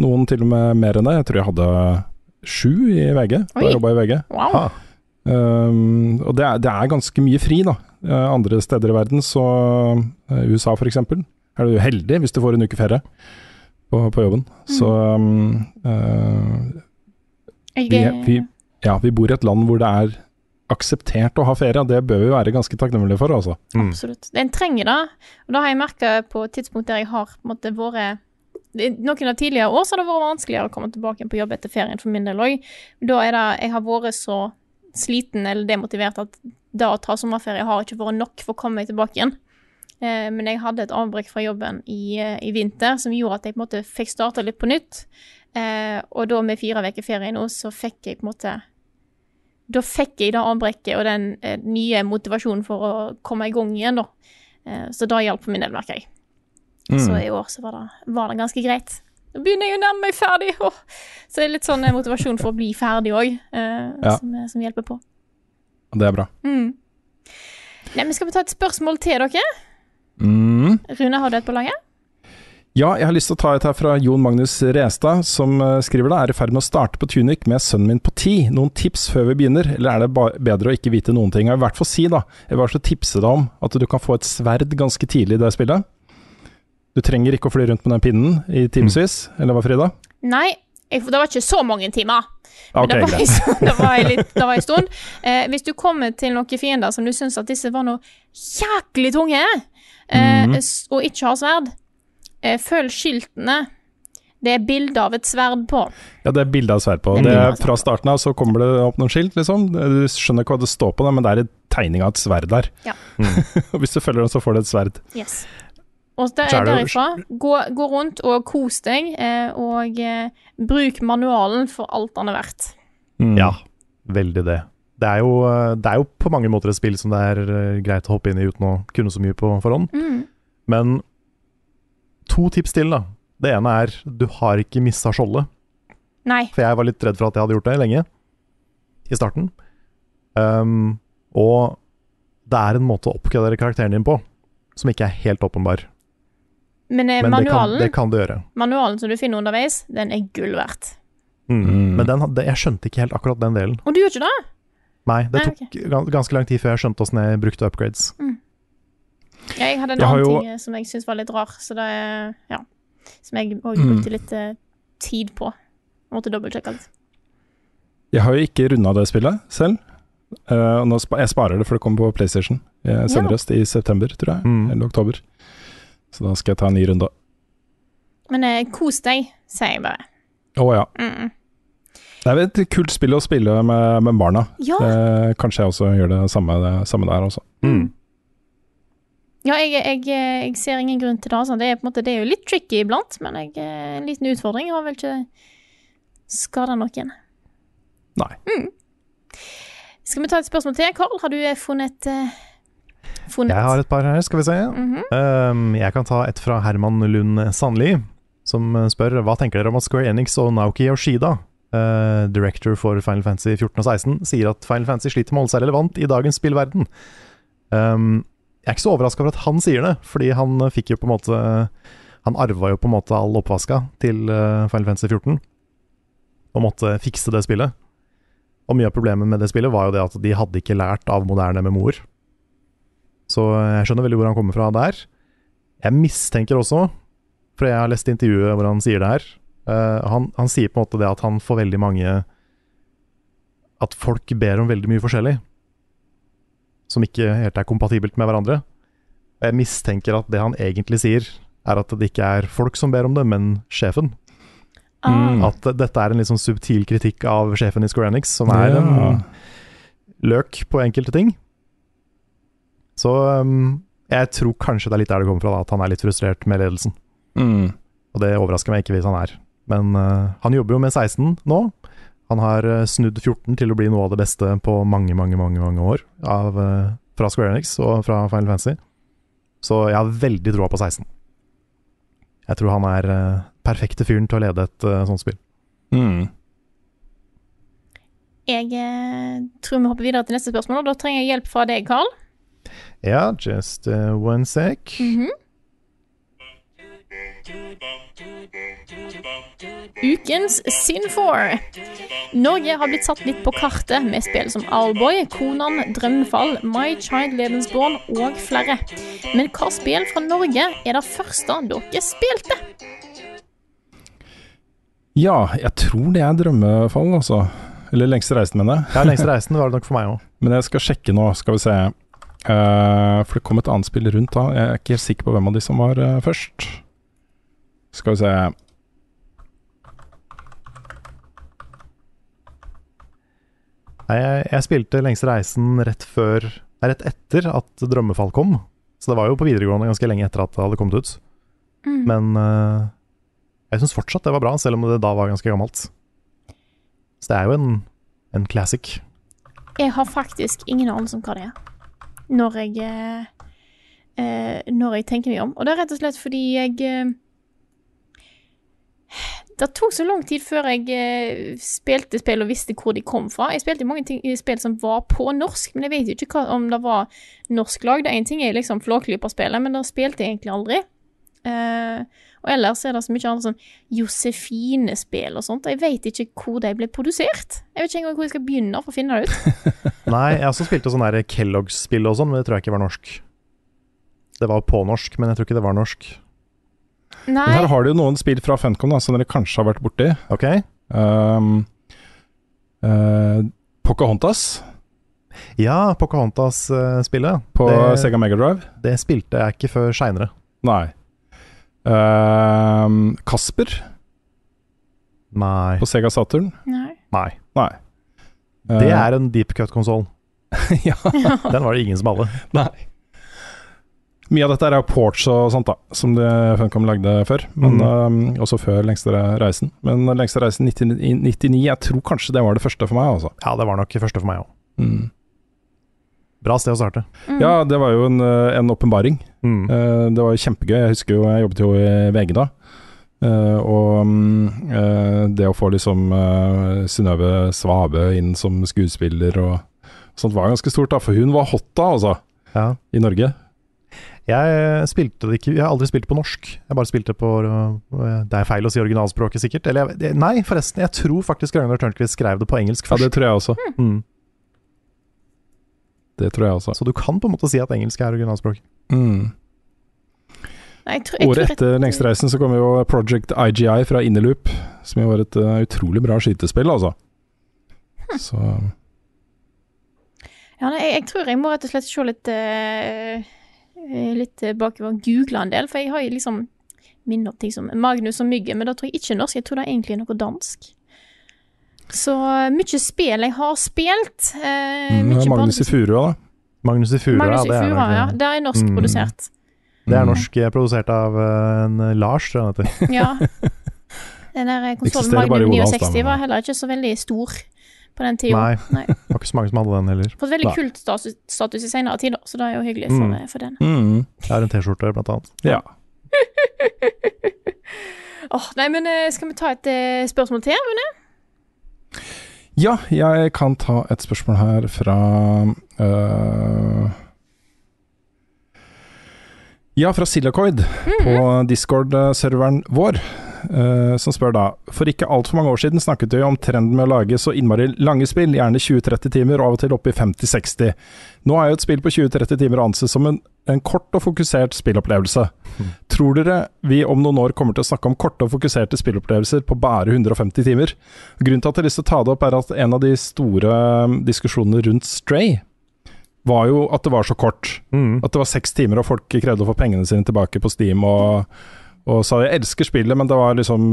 Noen til og med mer enn det. Jeg tror jeg hadde sju i VG, da jeg jobba i VG. Wow. Um, og det er, det er ganske mye fri, da. Eh, andre steder i verden, så eh, USA f.eks., er du heldig hvis du får en uke ferie på, på jobben. Så um, uh, vi, vi, ja, vi bor i et land hvor det er akseptert å ha ferie, det bør vi være ganske takknemlige for, altså. Mm. Absolutt. En trenger det. Og da har jeg merka på et tidspunkt der jeg har på en måte vært Noen av tidligere år så har det vært vanskeligere å komme tilbake på jobb etter ferien for min del òg. Da er det Jeg har vært så sliten eller demotivert at det å ta sommerferie har ikke vært nok for å komme meg tilbake igjen. Eh, men jeg hadde et avbrekk fra jobben i, eh, i vinter som gjorde at jeg på en måte fikk starta litt på nytt. Eh, og da med fire uker ferie nå, så fikk jeg på en måte Da fikk jeg det avbrekket og den eh, nye motivasjonen for å komme i gang igjen, da. Eh, så det hjalp for min del, merker jeg. Så Mm. i år så var det, var det ganske greit. Nå begynner jeg å nærme meg ferdig, Oh. så det er litt sånn eh, motivasjon for å bli ferdig òg, eh, Ja. som, som hjelper på. Det er bra. Mm. Nei, men Skal vi ta et spørsmål til dere? Mm. Rune, har du et på laget? Ja, jeg har lyst til å ta et her fra Jon Magnus Restad, som eh, skriver da er i ferd med å starte på Tunic med sønnen min på ti. Noen tips før vi begynner, eller er det ba bedre å ikke vite noen ting? Jeg vil i hvert fall si da, jeg vil også tipse deg om at du kan få et sverd ganske tidlig i det spillet. Du trenger ikke å fly rundt med den pinnen i timevis, eller hva Frida? Nei, jeg, det var ikke så mange timer. Men okay, det var, en- det var litt, det var en stund. Eh, hvis du kommer til noen fiender som du syns at disse var noe jæklig tunge, eh, mm. og ikke har sverd, eh, følg skiltene. Det er bilde av et sverd på. Ja, det er bilde av et sverd på. Det er Det er fra starten av så kommer det opp noen skilt, liksom. Du skjønner ikke hva det står på det, men det er en tegning av et sverd der. Ja. Og hvis du følger den, så får du et sverd. Yes. Og der, er derifra, gå, gå rundt og kos deg, eh, og eh, bruk manualen for alt den er verdt. Mm. Ja, veldig det. Det er, jo, eh, det er jo på mange måter et spill som det er greit å hoppe inn i uten å kunne så mye på forhånd. Mm. Men to tips til, da. Det ene er du har ikke mista skjoldet. Nei. For jeg var litt redd for at jeg hadde gjort det lenge. I starten. Um, og det er en måte å oppgradere karakteren din på som ikke er helt åpenbar. Men, Men manualen, det kan, det kan du gjøre. manualen som du finner underveis, den er gull verdt. Mm. Mm. Men den, det, jeg skjønte ikke helt akkurat den delen. Og du gjør ikke det? Nei, det Nei, tok okay. ganske lang tid før jeg skjønte åssen jeg brukte upgrades. Ja, jeg hadde en Jeg annen jo- ting eh, som jeg syntes var litt rar, så det er Ja. Som jeg òg Mm. litt eh, tid på. Jeg måtte dobbeltsjekke litt. Jeg har jo ikke runda det spillet selv. Uh, nå spa jeg sparer det, for det kommer på PlayStation eh, senest i september, tror jeg. Mm. Eller oktober. Så da skal jeg ta en ny runde. Men uh, kos deg, sier jeg bare. Å ja. Mm. Det er et kult spill å spille med, med barna. Ja. Uh, kanskje jeg også gjør det samme, det samme der også. Mm. Ja, jeg, jeg, jeg ser ingen grunn til det. Altså. Det, er måte, det er jo litt tricky iblant, men jeg, eh, en liten utfordring har vel ikke skada noen. Nei. Mm. Skal vi ta et spørsmål til? Karl, har du eh, funnet uh, Funnet? Jeg har et par her, skal vi se. Mhm. Um, jeg kan ta et fra Herman Lund Sandli, som spør hva tenker dere om at Square Enix og Naoki Yoshida, Uh, director for Final Fantasy 14 og 16, sier at Final Fantasy sliter med å holde seg relevant i dagens spillverden. Um, jeg er ikke så overraska over at han sier det, fordi han eh, fikk jo på en måte Han arva jo på en måte all oppvaska til eh, Final Fantasy 14, og måtte fikse det spillet. Og mye av problemet med det spillet var jo det at de hadde ikke lært av moderne MMO-er. Så jeg skjønner veldig hvor han kommer fra der. Jeg mistenker også, for jeg har lest intervjuet hvor han sier det her eh, han, han sier på en måte det at han får veldig mange At folk ber om veldig mye forskjellig. Som ikke helt er kompatibelt med hverandre. Og jeg mistenker at det han egentlig sier, er at det ikke er folk som ber om det, men sjefen. Mm. At dette er en litt sånn subtil kritikk av sjefen i Square Enix, som er Ja. en løk på enkelte ting. Så um, jeg tror kanskje det er litt der det kommer fra, da, at han er litt frustrert med ledelsen. Mm. Og det overrasker meg ikke hvis han er. Men uh, han jobber jo med 16 nå. Han har uh, snudd 14 til å bli noe av det beste på mange, mange, mange, mange år av, uh, fra Square Enix og fra Final Fantasy. Så jeg har veldig troa på 16. Jeg tror han er uh, perfekte fyren til å lede et sånt spill. Mm. Jeg eh, tror vi hopper videre til neste spørsmål, og da trenger jeg hjelp fra deg, Carl. Ja, just one sec. Mhm. Ukens Sin4. Norge har blitt satt litt på kartet med spill som Owlboy, Konan, Drømmefall, My Child Lebensborn og flere. Men hva spill fra Norge er det første dere spilte? Ja, jeg tror det er drømmefall, altså. Eller lengste reisen, mener jeg. Ja, lengste reisen var det nok for meg òg. Men jeg skal sjekke nå, skal vi se. Uh, for det kom et annet spill rundt da. Jeg er ikke helt sikker på hvem av de som var uh, først. Skal vi se. Nei, jeg, jeg spilte lengste reisen rett før Nei, rett etter at Drømmefall kom. Så det var jo på videregående ganske lenge etter at det hadde kommet ut. Mm. Men uh, jeg syns fortsatt det var bra, selv om det da var ganske gammelt. Så det er jo en, en classic. Jeg har faktisk ingen anelse om hva det er. Når jeg eh, eh, Når jeg tenker meg om. Og det er rett og slett fordi jeg Det tok så lang tid før jeg eh, spilte spill og visste hvor de kom fra. Jeg spilte mange ting, spill som var på norsk, men jeg vet jo ikke hva, om det var norsk lag. Det Én ting er liksom Flåklypa-spillet, men det spilte jeg egentlig aldri. Uh, og ellers er det så mye annet sånn Josefine-spill og sånt. og Jeg vet ikke hvor de ble produsert. Jeg vet ikke engang hvor jeg skal begynne for å finne det ut. Nei, jeg også spilte sånn Kellogg's-spill og sånn, men det tror jeg ikke var norsk. Det var på norsk, men jeg tror ikke det var norsk. Men her har du jo noen spill fra Funcom da, som dere kanskje har vært borti. Ok? Um, uh, Pocahontas Ja, Pocahontas-spillet. på det, Sega Megadrive. det spilte jeg ikke før seinere. Nei. Um, Kasper Nei. på Sega Saturn. Nei. Nei. Nei. Det Eh, er en deep cut-konsoll. ja. Den var det ingen som hadde. Nei. Mye av dette er jo ports og sånt, da, som det Funcom lagde før. Men, um, også før Lengste reisen. Men Lengste reisen 99, 99, jeg tror kanskje det var det første for meg, altså. Ja, det var nok det første for meg òg. Mm. Bra sted å starte. Mm. Ja, det var jo en, eh, åpenbaring. Mm. Eh, Det var jo kjempegøy. Jeg husker jo jeg jobbet jo i VG da. Uh, og mm, eh, det å få liksom uh, Synnøve Svabø inn som skuespiller og sånt var ganske stort, da. For hun var hot da, altså. Ja. I Norge. Jeg spilte det ikke Jeg har aldri spilt på norsk. Jeg bare spilte på øh, Det er feil å si originalspråket, sikkert. Eller jeg, nei, forresten. Jeg tror faktisk Ragnar Tørnquist skrev det på engelsk først. Ja, det tror jeg også. mm. Det tror jeg også. Så du kan på en måte si at engelsk er originalspråk. Mm. Nei, jeg tror, jeg Året etter Lengstreisen så kom jo Project IGI fra Innerloop, som jo var et uh, utrolig bra skytespill, altså. Så Ja, nei, jeg, jeg tror jeg må rett og slett se litt eh, eh, Litt eh, bakover. googla en del, for jeg har jo liksom minner om ting som Magnus og Myggen, men da tror jeg ikke norsk. Jeg tror det er egentlig noe dansk. Så mye spill jeg har spilt. Eh, Mm, Magnus i Furua, da. Magnus i Furua, Magnus i det er ja. Det er norsk Mm. produsert. Det er Mm. norsk eh, produsert av eh, en eh, Lars, tror jeg han heter. Ja. Den der konsollen da, 69 var heller ikke så veldig stor på den tida. Nei, Nei. det var ikke så mange som hadde den heller. Fått veldig Nei. kult status, status i senere tider, så det er jo hyggelig for, Mm. for den. Mm. Jeg har en T-skjorte, blant annet. Ja. oh, nei, men eh, skal vi ta et uh, spørsmål til, Rune? Ja, jeg kan ta et spørsmål her fra øh, Ja, fra Silacoid på Discord-serveren vår. Øh, som spør da For ikke altfor mange år siden snakket vi om trenden med å lage så innmari lange spill, gjerne 20-30 timer, og av og til opp i 50-60. Nå er jo et spill på 20-30 timer å anse som en, en kort og fokusert spillopplevelse. Tror dere vi om noen år kommer til å snakke om korte og fokuserte spillopplevelser på bare 150 timer? Grunnen til at jeg har lyst til å ta det opp, er at en av de store um, diskusjonene rundt Stray var jo at det var så kort. Mm. At det var seks timer, og folk krevde å få pengene sine tilbake på Steam. Og, og sa jeg elsker spillet, men det var liksom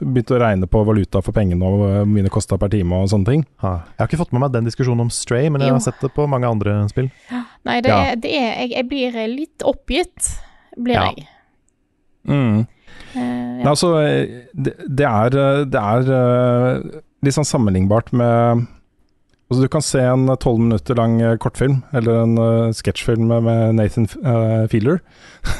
begynte å regne på valuta for pengene og hvor mye det kosta per time og sånne ting. Ha. Jeg har ikke fått med meg den diskusjonen om Stray, men jeg Jo. har sett det på mange andre spill. Nei, det Ja. er, det er jeg, jeg blir eh, litt oppgitt, blir Ja. jeg. Mm. Eh, Nei, altså, eh, det, det er, eh, det er eh, litt sånn sammenlignbart med Altså, du kan se en tolv minutter lang eh, kortfilm, eller en uh, sketsjfilm med, Nathan uh, Feeler,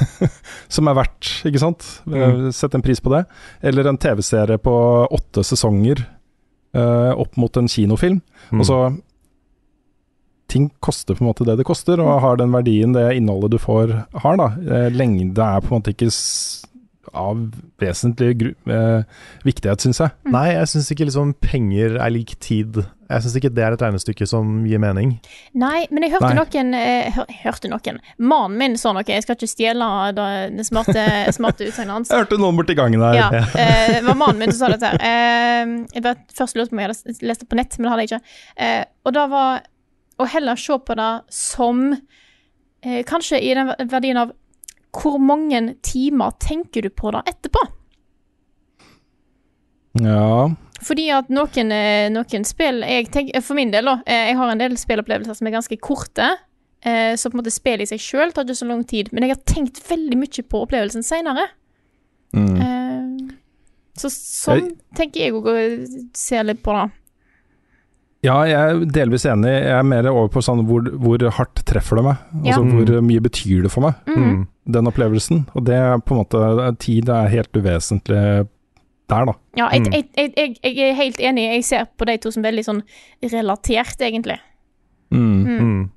som er verdt, ikke sant? Mm. Sett en pris på det. Eller en TV-serie på åtte sesonger uh, opp mot en kinofilm. Mm. Altså Ting koster på en måte det det koster, og har den verdien det innholdet du får, har. da. Eh, Lengde er på en måte ikke av vesentlig gru eh, viktighet, syns jeg. Nei, jeg syns ikke liksom penger er lik tid. Jeg syns ikke det er et regnestykke som gir mening. Nei, men jeg hørte Nei. noen eh, hør, Hørte noen Mannen min sa noe, jeg skal ikke stjele det, det smarte, smarte utsagnet hans. Jeg hørte noen borti gangen her. Ja, eh, det var mannen min som sa dette her. Eh, jeg var først lurte på om jeg hadde lest det på nett, men det hadde jeg ikke. Eh, og da var å heller se på det som eh, Kanskje i den verdien av hvor mange timer tenker du på det etterpå? Ja. Fordi at noen, eh, noen spill jeg tenker, For min del, da. eh, Jeg har en del spillopplevelser som er ganske korte. eh, Så på en måte spillet i seg sjøl tar ikke så lang tid. Men jeg har tenkt veldig mye på opplevelsen seinere. Mm. Så sånn Jeg- tenker jeg å se litt på det. ja, jeg er delvis enig. Jeg er mer over på sånn hvor, hvor hardt treffer det meg? Ja. Altså hvor mye betyr det for meg, Mm. Den opplevelsen? Og det er på en måte Tid er helt uvesentlig der, da. Ja, jeg, Mm. jeg, jeg, jeg, er helt enig. Jeg ser på de to som veldig sånn relatert, egentlig. Mm. Mm. Mm.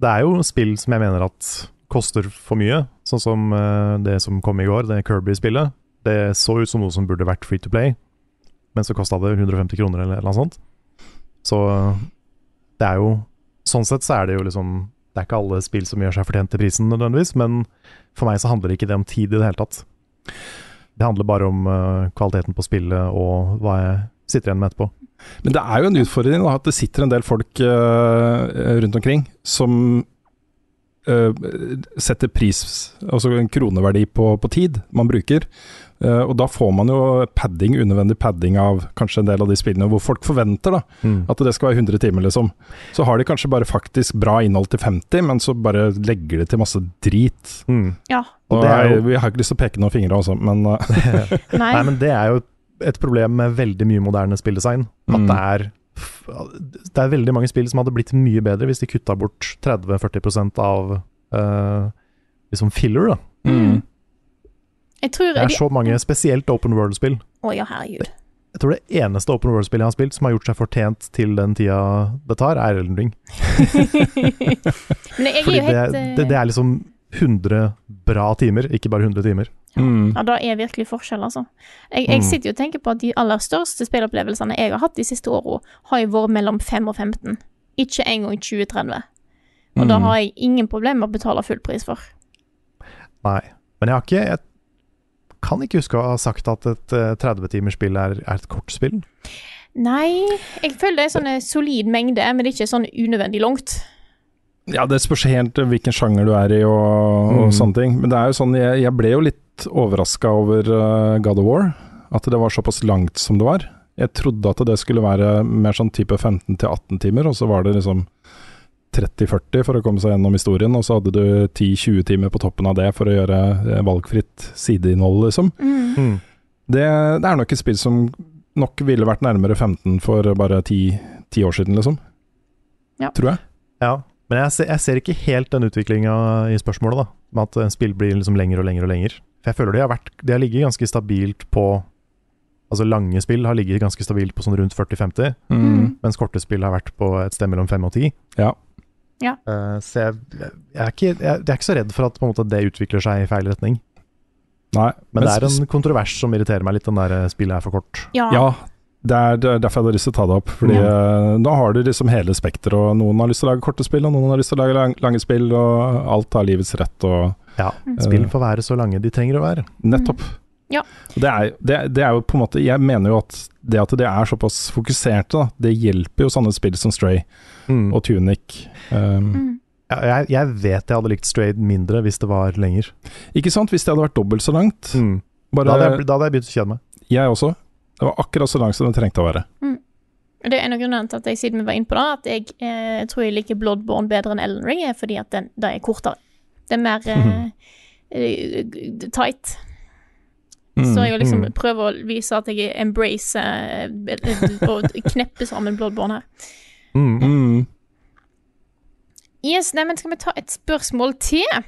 Det er jo spill som jeg mener at koster for mye, sånn som eh, det som kom i går, det Kirby-spillet. Det så ut som noe som burde vært free to play, men så kosta det 150 kroner eller noe sånt. Så det er jo Sånn sett så er det jo liksom Det er ikke alle spill som gjør seg fortjent til prisen nødvendigvis, men for meg så handler det ikke det om tid i det hele tatt. Det handler bare om uh, kvaliteten på spillet og hva jeg sitter igjen med etterpå. Men det er jo en utfordring da, at det sitter en del folk uh, rundt omkring som uh, setter pris, altså en kroneverdi på, på tid man bruker. Eh, og da får man jo padding, unødvendig padding av kanskje en del av de spillene hvor folk forventer da, at det skal være 100 timer, liksom. Så har de kanskje bare faktisk bra innhold til 50, men så bare legger de til masse drit. Mm. Ja. Og er jo- jeg, jeg har ikke lyst til å peke noen fingre, altså, men eh, Nei. Nei, men det er jo et problem med veldig mye moderne spilldesign. At Mm. det er Det er veldig mange spill som hadde blitt mye bedre hvis de kutta bort 30-40 av uh, liksom filler, da. mm. Jeg tror Det er de- så mange, spesielt open world-spill. Å ja, herregud. Jeg tror det eneste open world-spillet jeg har spilt som har gjort seg fortjent til den tida det tar, er Elden Ring. Men jeg er Fordi jo det, helt eh, det, det er liksom 100 bra timer, ikke bare 100 timer. Mm. Ja, det er virkelig forskjell, altså. Jeg, jeg Mm. sitter jo og tenker på at de aller største spillopplevelsene jeg har hatt de siste åra, har jo vært mellom 5 og 15. Ikke engang 20-30. Og da Mm. har jeg ingen problemer med å betale full pris for. Nei. Men jeg har ikke Jeg kan ikke huske å ha sagt at et eh, 30-timersspill er, er et kortspill. Nei, jeg føler det er sånn solid mengde, men det er ikke sånn unødvendig langt. Ja, det spørs helt hvilken sjanger du er i og, og Mm. sånne ting. Men det er jo sånn, jeg, jeg ble jo litt overraska over uh, God of War. At det var såpass langt som det var. Jeg trodde at det skulle være mer sånn type 15 til 18 timer, og så var det liksom 30-40 for å komme seg gjennom historien, og så hadde du 10-20 timer på toppen av det for å gjøre eh, valgfritt sideinnhold, liksom. Mm. Mm. Det, det er nok et spill som nok ville vært nærmere 15 for bare 10, 10 år siden, liksom. Ja. Tror jeg. Ja, men jeg ser, jeg ser ikke helt den utviklinga i spørsmålet, da. Med at spill blir liksom lenger og lenger og lenger. For jeg føler de har, vært, de har ligget ganske stabilt på Altså lange spill har ligget ganske stabilt på sånn rundt 40-50, Mm. mens korte spill har vært på et sted mellom 5 og 10. Ja. Ja. Uh, så jeg, jeg, er ikke, jeg, jeg er ikke så redd for at på en måte, det utvikler seg i feil retning. Nei, Men det er en kontrovers som irriterer meg litt, den der eh, spillet er for kort. Ja. Ja, det er, det er derfor jeg hadde lyst til å ta det opp. Fordi eh, nå har du liksom hele spekteret, og noen har lyst til å lage korte spill, og noen har lyst til å lage lang, lange spill, og alt har livets rett, og Ja, Mm. Spill får være så lange de trenger å være. nettopp. Ja. Det, er, det, det er jo på en måte Jeg mener jo at det at det er såpass fokuserte, da, det hjelper jo sånne spill som Stray Mm. og Tunic. Um, Mm. Ja, jeg, jeg vet jeg hadde likt Stray mindre hvis det var lenger. Ikke sant? Hvis det hadde vært dobbelt så langt. Mm. Bare, Da, hadde jeg, da hadde jeg begynt å kjede meg. jeg også. Det var akkurat så langt som det trengte å være. Det er en av grunnene til at jeg siden vi var inne på det, at jeg eh, tror jeg liker Bloodborne bedre enn Ellen Ring, er fordi at den, det er kortere. Det er mer eh, eh, tight. Så jeg liksom mm. prøver å vise at jeg embracer eh, og knepper sammen Bloodborne her. Mm. Mm. Yes, neimen skal vi ta et spørsmål til?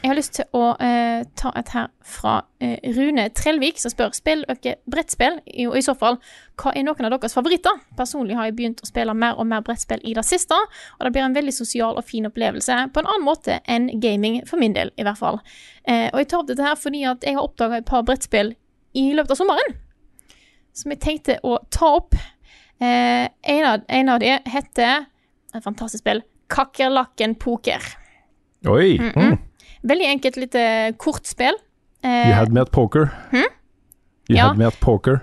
Jeg har lyst til å eh, ta et her fra eh, Rune Trellvik, som spør spiller dere brettspill, I- og i så fall, hva er noen av deres favoritter? Personlig har jeg begynt å spille mer og mer brettspill i det siste, og det blir en veldig sosial og fin opplevelse, på en annen måte enn gaming, for min del i hvert fall. Eh, og jeg tar opp dette her fordi at jeg har oppdaga et par brettspill i løpet av sommeren, som jeg tenkte å ta opp. Eh, en, av, en av de heter et fantastisk spill. Kakerlakken poker. Oi! Mm. Veldig enkelt, lite kort spill. You had me at poker. You Ja. had me at poker.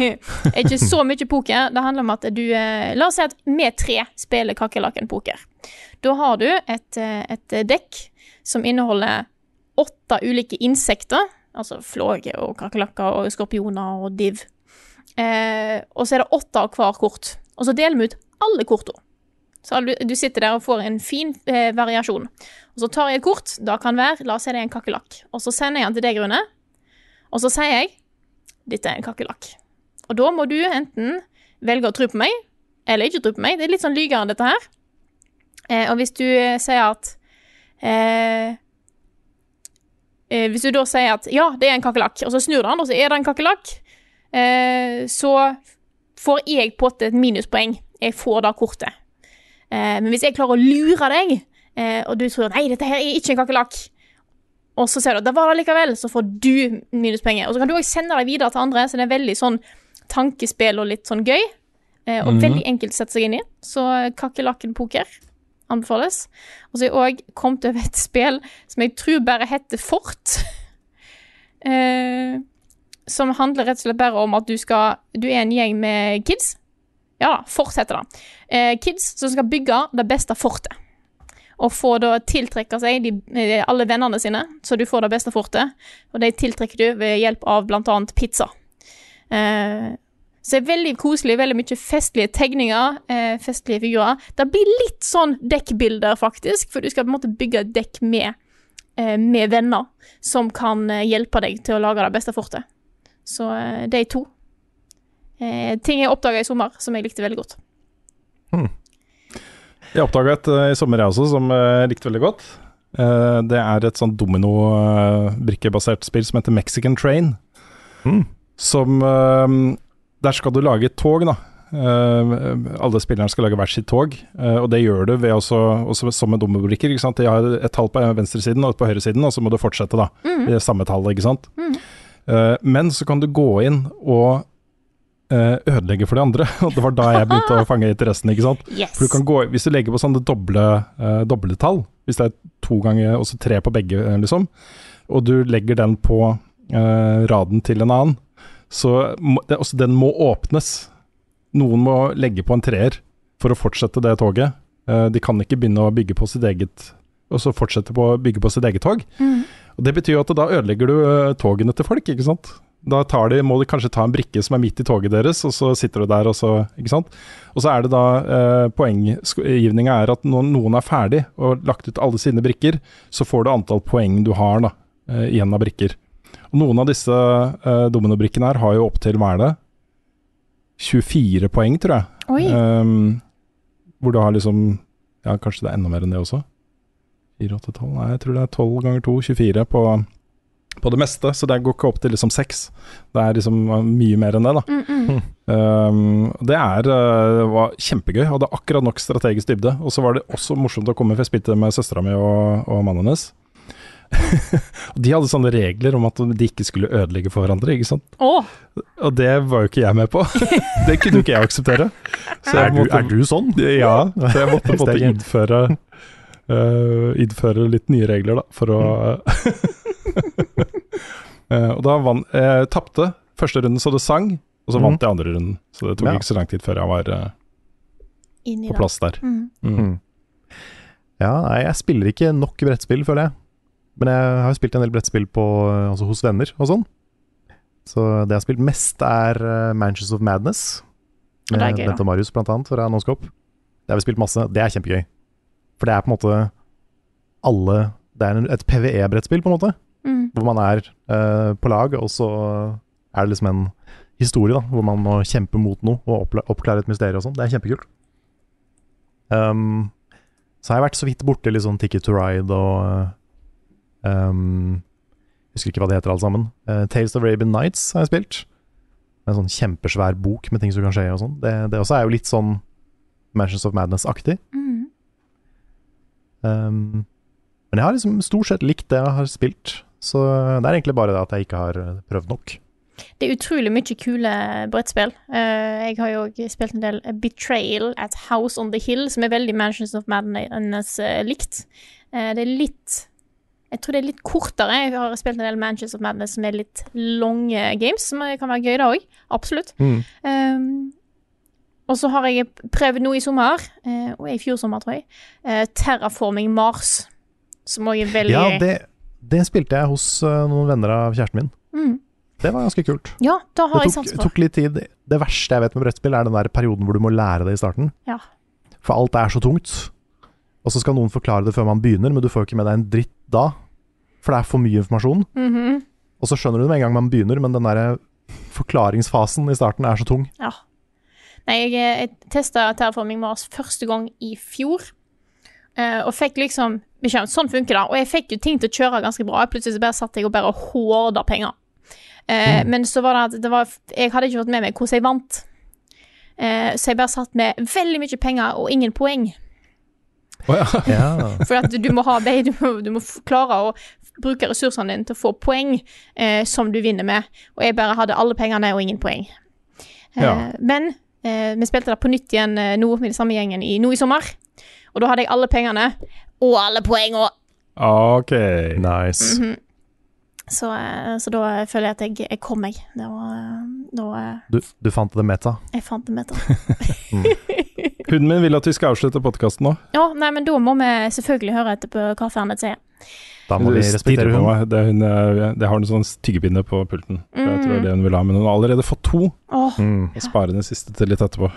ikke så mye poker. Det handler om at du eh, La oss si at vi tre spiller kakerlakken poker. Da har du et, eh, et dekk som inneholder åtte ulike insekter. Altså flåger og kakerlakker og skorpioner og div. Eh, og så er det åtte av hver kort. Og så deler vi ut alle kortene. Så du, sitter der og får en fin eh, variasjon. Og så tar jeg et kort. Da kan være La oss si det er en kakerlakk. Og så sender jeg den til deg, Rune. Og så sier jeg dette er en kakerlakk. Og da må du enten velge å tro på meg, eller ikke tro på meg. Det er litt sånn lygere, dette her. Eh, og hvis du eh, sier at eh, eh, Hvis du da sier at ja, det er en kakerlakk, og så snur du den, og så er det en kakerlakk, eh, så får jeg på et minuspoeng. Jeg får da kortet. Eh, men hvis jeg klarer å lure deg, eh, og du tror nei, dette her er ikke en kakerlakk, og så ser du det var det likevel, så får du minuspenger. Og så kan du òg sende det videre til andre, så det er veldig sånn tankespill og litt sånn gøy. Eh, og Mhm. veldig enkelt å sette seg inn i. Så kakerlakken poker anbefales. Og så har jeg òg kommet over et spill som jeg tror bare heter Fort. eh, som handler rett og slett bare om at du skal Du er en gjeng med kids. Ja da, Fort heter det. Eh, kids som skal bygge det beste fortet. Og få da tiltrekke seg de, eh, alle vennene sine, så du får det beste fortet. Og de tiltrekker du ved hjelp av annet pizza. Eh, så det er veldig koselig, veldig mye festlige tegninger, eh, festlige figurer. Det blir litt sånn dekkbilder, faktisk, for du skal på en måte bygge et dekk med, eh, med venner som kan eh, hjelpe deg til å lage det beste fortet. Så eh, de to. Eh, ting jeg oppdaga i sommer som jeg likte veldig godt. Jeg oppdaga et eh, i sommer, jeg også, som eh, jeg likte veldig godt. Eh, det er et sånn domino-brikkebasert spill som heter Mexican Train. Mm. Som eh, Der skal du lage et tog, da. Eh, alle spillerne skal lage hvert sitt tog, eh, og det gjør du ved også, også som med dominobrikker. ikke? De har et tall på venstresiden og et på høyresiden, og så må du fortsette, da. mm. Det samme tallet, ikke sant. Mm. Eh, men så kan du gå inn og eh, ødelegge for de andre. Og det var da jeg begynte å fange interessen, ikke sant. Yes. For du kan gå, Hvis du legger på sånne doble, eh, dobletall, hvis det er to ganger og så tre på begge, eh, liksom, og du legger den på uh, raden til en annen, så må, det, også den må åpnes. Noen må legge på en treer for å fortsette det toget. Uh, de kan ikke begynne å bygge på sitt eget og så fortsette på å bygge på sitt eget tog. Mm. Og Det betyr jo at da ødelegger du eh, togene til folk, ikke sant. Da tar de, må de kanskje ta en brikke som er midt i toget deres, og så sitter du der, og så Ikke sant. Og så er det da eh, Poenggivninga er at når noen er ferdig og lagt ut alle sine brikker, så får du antall poeng du har da, eh, igjen av brikker. Og noen av disse eh, dominobrikkene her har jo opptil, hva er det, 24 poeng, tror jeg. Oi. Um, hvor du har liksom Ja, kanskje det er enda mer enn det også. 4, 8, 12 Nei, jeg tror det er 12 ganger 2, 24 på, på det meste. Så det går ikke opp til liksom seks. Det er liksom mye mer enn det, da. Mm, mm. Um, det er, uh, var kjempegøy. Hadde akkurat nok strategisk dybde. Og så var det også morsomt å komme, for jeg spilte med søstera mi og, og mannen hennes. og de hadde sånne regler om at de ikke skulle ødelegge for hverandre, ikke sant. Oh. Og det var jo ikke jeg med på. det kunne jo ikke jeg akseptere. Så jeg Er du, er du sånn? Ja, så jeg måtte på innføre uh, Innføre litt nye regler, da, for å Eh, Og da vant Jeg tapte første runden så det sang, og så Mhm. vant jeg andre runden. Så det tok Ja. ikke så lang tid før jeg var eh, på plass der. Mm. Mm. Mm. Ja, nei, jeg spiller ikke nok brettspill, føler jeg. Men jeg har jo spilt en del brettspill på, eh, altså hos venner og sånn. Så det jeg har spilt mest, er uh, Mansions of Madness. Ja, det er gøy. Bente og Marius, blant annet, fra Noscope. Det har vi spilt masse. Det er kjempegøy. For det er på en måte alle Det er et PVE-brettspill, på en måte. Mm. Hvor man er eh, på lag, og så er det liksom en historie da, hvor man må kjempe mot noe og oppklare et mysterium og sånn. Det er kjempekult. Um, så har jeg vært så vidt borti litt sånn Ticket to Ride og um, Husker ikke hva det heter alle sammen. Uh, Tales of Rabin Nights har jeg spilt. En sånn kjempesvær bok med ting som kan skje og sånn. Det, det også er jo litt sånn Mansions of Madness-aktig. Mm. Um, men jeg har liksom stort sett likt det jeg har spilt, så det er egentlig bare det at jeg ikke har prøvd nok. Det er utrolig mye kule brettspill. Eh, jeg har jo òg spilt en del Betrayal at House on the Hill, som er veldig Mansions of Madness eh, likt. Eh, det er litt Jeg tror det er litt kortere. Jeg har spilt en del Mansions of Madness som er litt lange games, som kan være gøy, det òg. Absolutt. Um, og så har jeg prøvd noe i sommer, og i fjor sommer, tror jeg. Terraforming Mars, som òg er veldig Ja, det, det spilte jeg hos eh, noen venner av kjæresten min. Mm. Det var ganske kult. Ja, da har Det jeg tok, sans for. tok litt tid. Det verste jeg vet med brettspill, er den der perioden hvor du må lære det i starten. Ja. For alt er så tungt. Og så skal noen forklare det før man begynner, men du får jo ikke med deg en dritt da. For det er for mye informasjon. Mhm. Og så skjønner du det med en gang man begynner, men den der forklaringsfasen i starten er så tung. Ja. Nei, jeg, jeg testa Terraforming Mars første gang i fjor. Eh, og fikk liksom beskjed om sånn funker det. Og jeg fikk jo ting til å kjøre ganske bra. Plutselig så bare satt jeg og bare horda penger. Mm. Men så var det at det var, jeg hadde ikke fått med meg hvordan jeg vant. Eh, så jeg bare satt med veldig mye penger og ingen poeng. Oh, ja. Ja. For at du må, ha, be- du må, du må klare å bruke ressursene dine til å få poeng eh, som du vinner med. Og jeg bare hadde alle pengene og ingen poeng. Eh, Ja. Men eh, vi spilte det på nytt igjen eh, nå med den samme gjengen i, nå i sommer. Og da hadde jeg alle pengene og alle poengene. Ok. Nice. Mhm. Så, eh, så da føler jeg at jeg, jeg kom meg. Det var, da eh, Du, du fant det meta. jeg fant det meta. det. Hunden min vil at vi skal avslutte podkasten nå. Ja, nei, men da må vi selvfølgelig høre etter på hva Fernet sier. Da må vi respektere på hun. Det, hun, eh, det har en sånn tyggepinne på pulten. Jeg tror det er det hun vil ha, men hun har allerede fått to. Oh. Mm. Og sparer den siste til litt etterpå.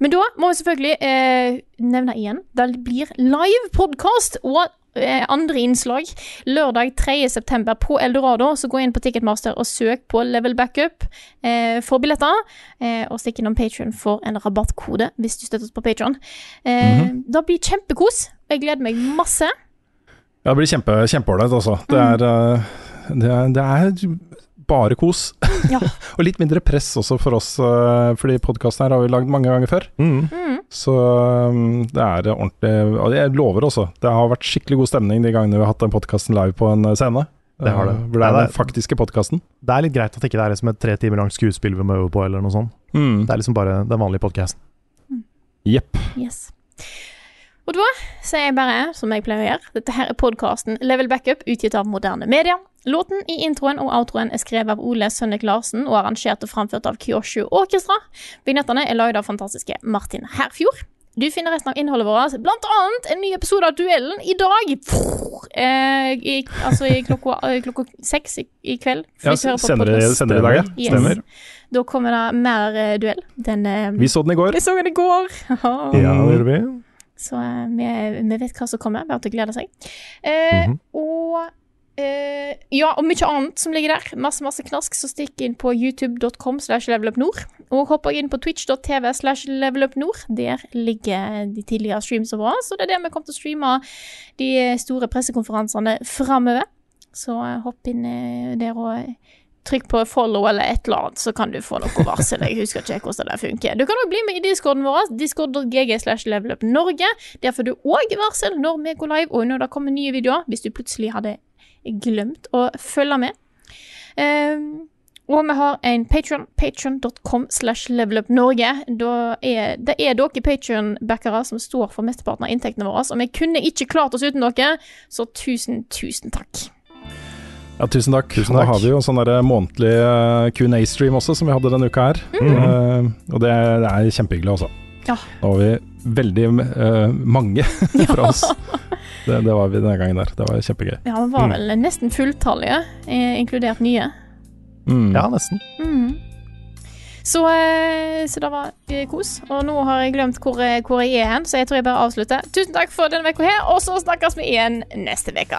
Men da må vi selvfølgelig eh, nevne igjen. Det blir live podkast og eh, andre innslag lørdag 3.9. på Eldorado. Så gå inn på Ticketmaster og søk på Level Backup eh, for billetter. Eh, og stikk innom Patrion for en rabattkode hvis du støtter oss på Patron. Eh, Det blir kjempekos. Jeg gleder meg masse. Ja, det blir kjempe, kjempeålreit, altså. Det Mm. er, eh, det, det er bare kos. Ja. og litt mindre press også for oss, eh, fordi podkasten her har vi lagd mange ganger før. Mm. Mm. Så um, det er ordentlig Og jeg lover også, det har vært skikkelig god stemning de gangene vi har hatt den podkasten live på en eh, scene. Det har det. Eh, Hvor det er den faktiske podkasten. Det er litt greit at ikke det er liksom et tre timer langt skuespill vi må øve på, eller noe sånt. Mm. Det er liksom bare den vanlige podkasten. Jepp. Yes. Og da sier jeg bare, som jeg pleier å gjøre, dette her er podkasten Level Backup, utgitt av Moderne Media. Låten i introen og outroen er skrevet av Ole Sønnek Larsen og arrangert og framført av Kyoshu Orkestra. Vignettene er lagd av fantastiske Martin Herfjord. Du finner resten av innholdet vårt, blant annet en ny episode av Duellen i dag. eh, i, altså i klokka, eh, klokka seks i, i kveld. Ja, senere, senere i dag, ja. Yes. Stemmer. Da kommer det mer uh, duell. Den, uh, Vi så den i går. vi så den i går. Ja, det gjorde vi. Så eh, vi, vi vet hva som kommer. Bare til å glede seg. Eh, Mhm. Og eh, ja, og mye annet som ligger der. Masse, masse knask. Så stikk inn på youtube.com slash levelupnord. Og hopp inn på twitch.tv slash levelupnord. Der ligger de tidligere streamsene våre. Så det er der vi kommer til å streame de store pressekonferansene framover. Så eh, hopp inn eh, der og trykk på follow eller et eller annet, så kan du få noe varsel. Jeg husker ikke hvordan det funker. Du kan òg bli med i discorden vår, discord.gg slash levelupnorge. Der får du òg varsel når vi går live, og når det kommer nye videoer, hvis du plutselig hadde glemt å følge med. Um, og vi har en Patreon, patreon.com slash levelupnorge. Det er dere Patreon-backere som står for mesteparten av inntektene våre, og vi kunne ikke klart oss uten dere, så tusen, tusen takk. Ja, tusen takk. Tusen takk. Da har vi jo en sånn der månedlig eh, Q&A-stream også, som vi hadde denne uka her. Eh, og det er, det er kjempehyggelig også. Ja. Nå var vi veldig uh, mange fra oss. Det, det var vi denne gangen der. Det var kjempegøy. Ja, det var vel nesten fulltallige, eh, inkludert nye. Mm. Ja, nesten. Mhm. Så, eh, så det var eh, kos. Og nå har jeg glemt hvor, eh, hvor jeg er hen, så jeg tror jeg bare avslutter. Tusen takk for denne uka her, og så snakkes vi igjen neste uke.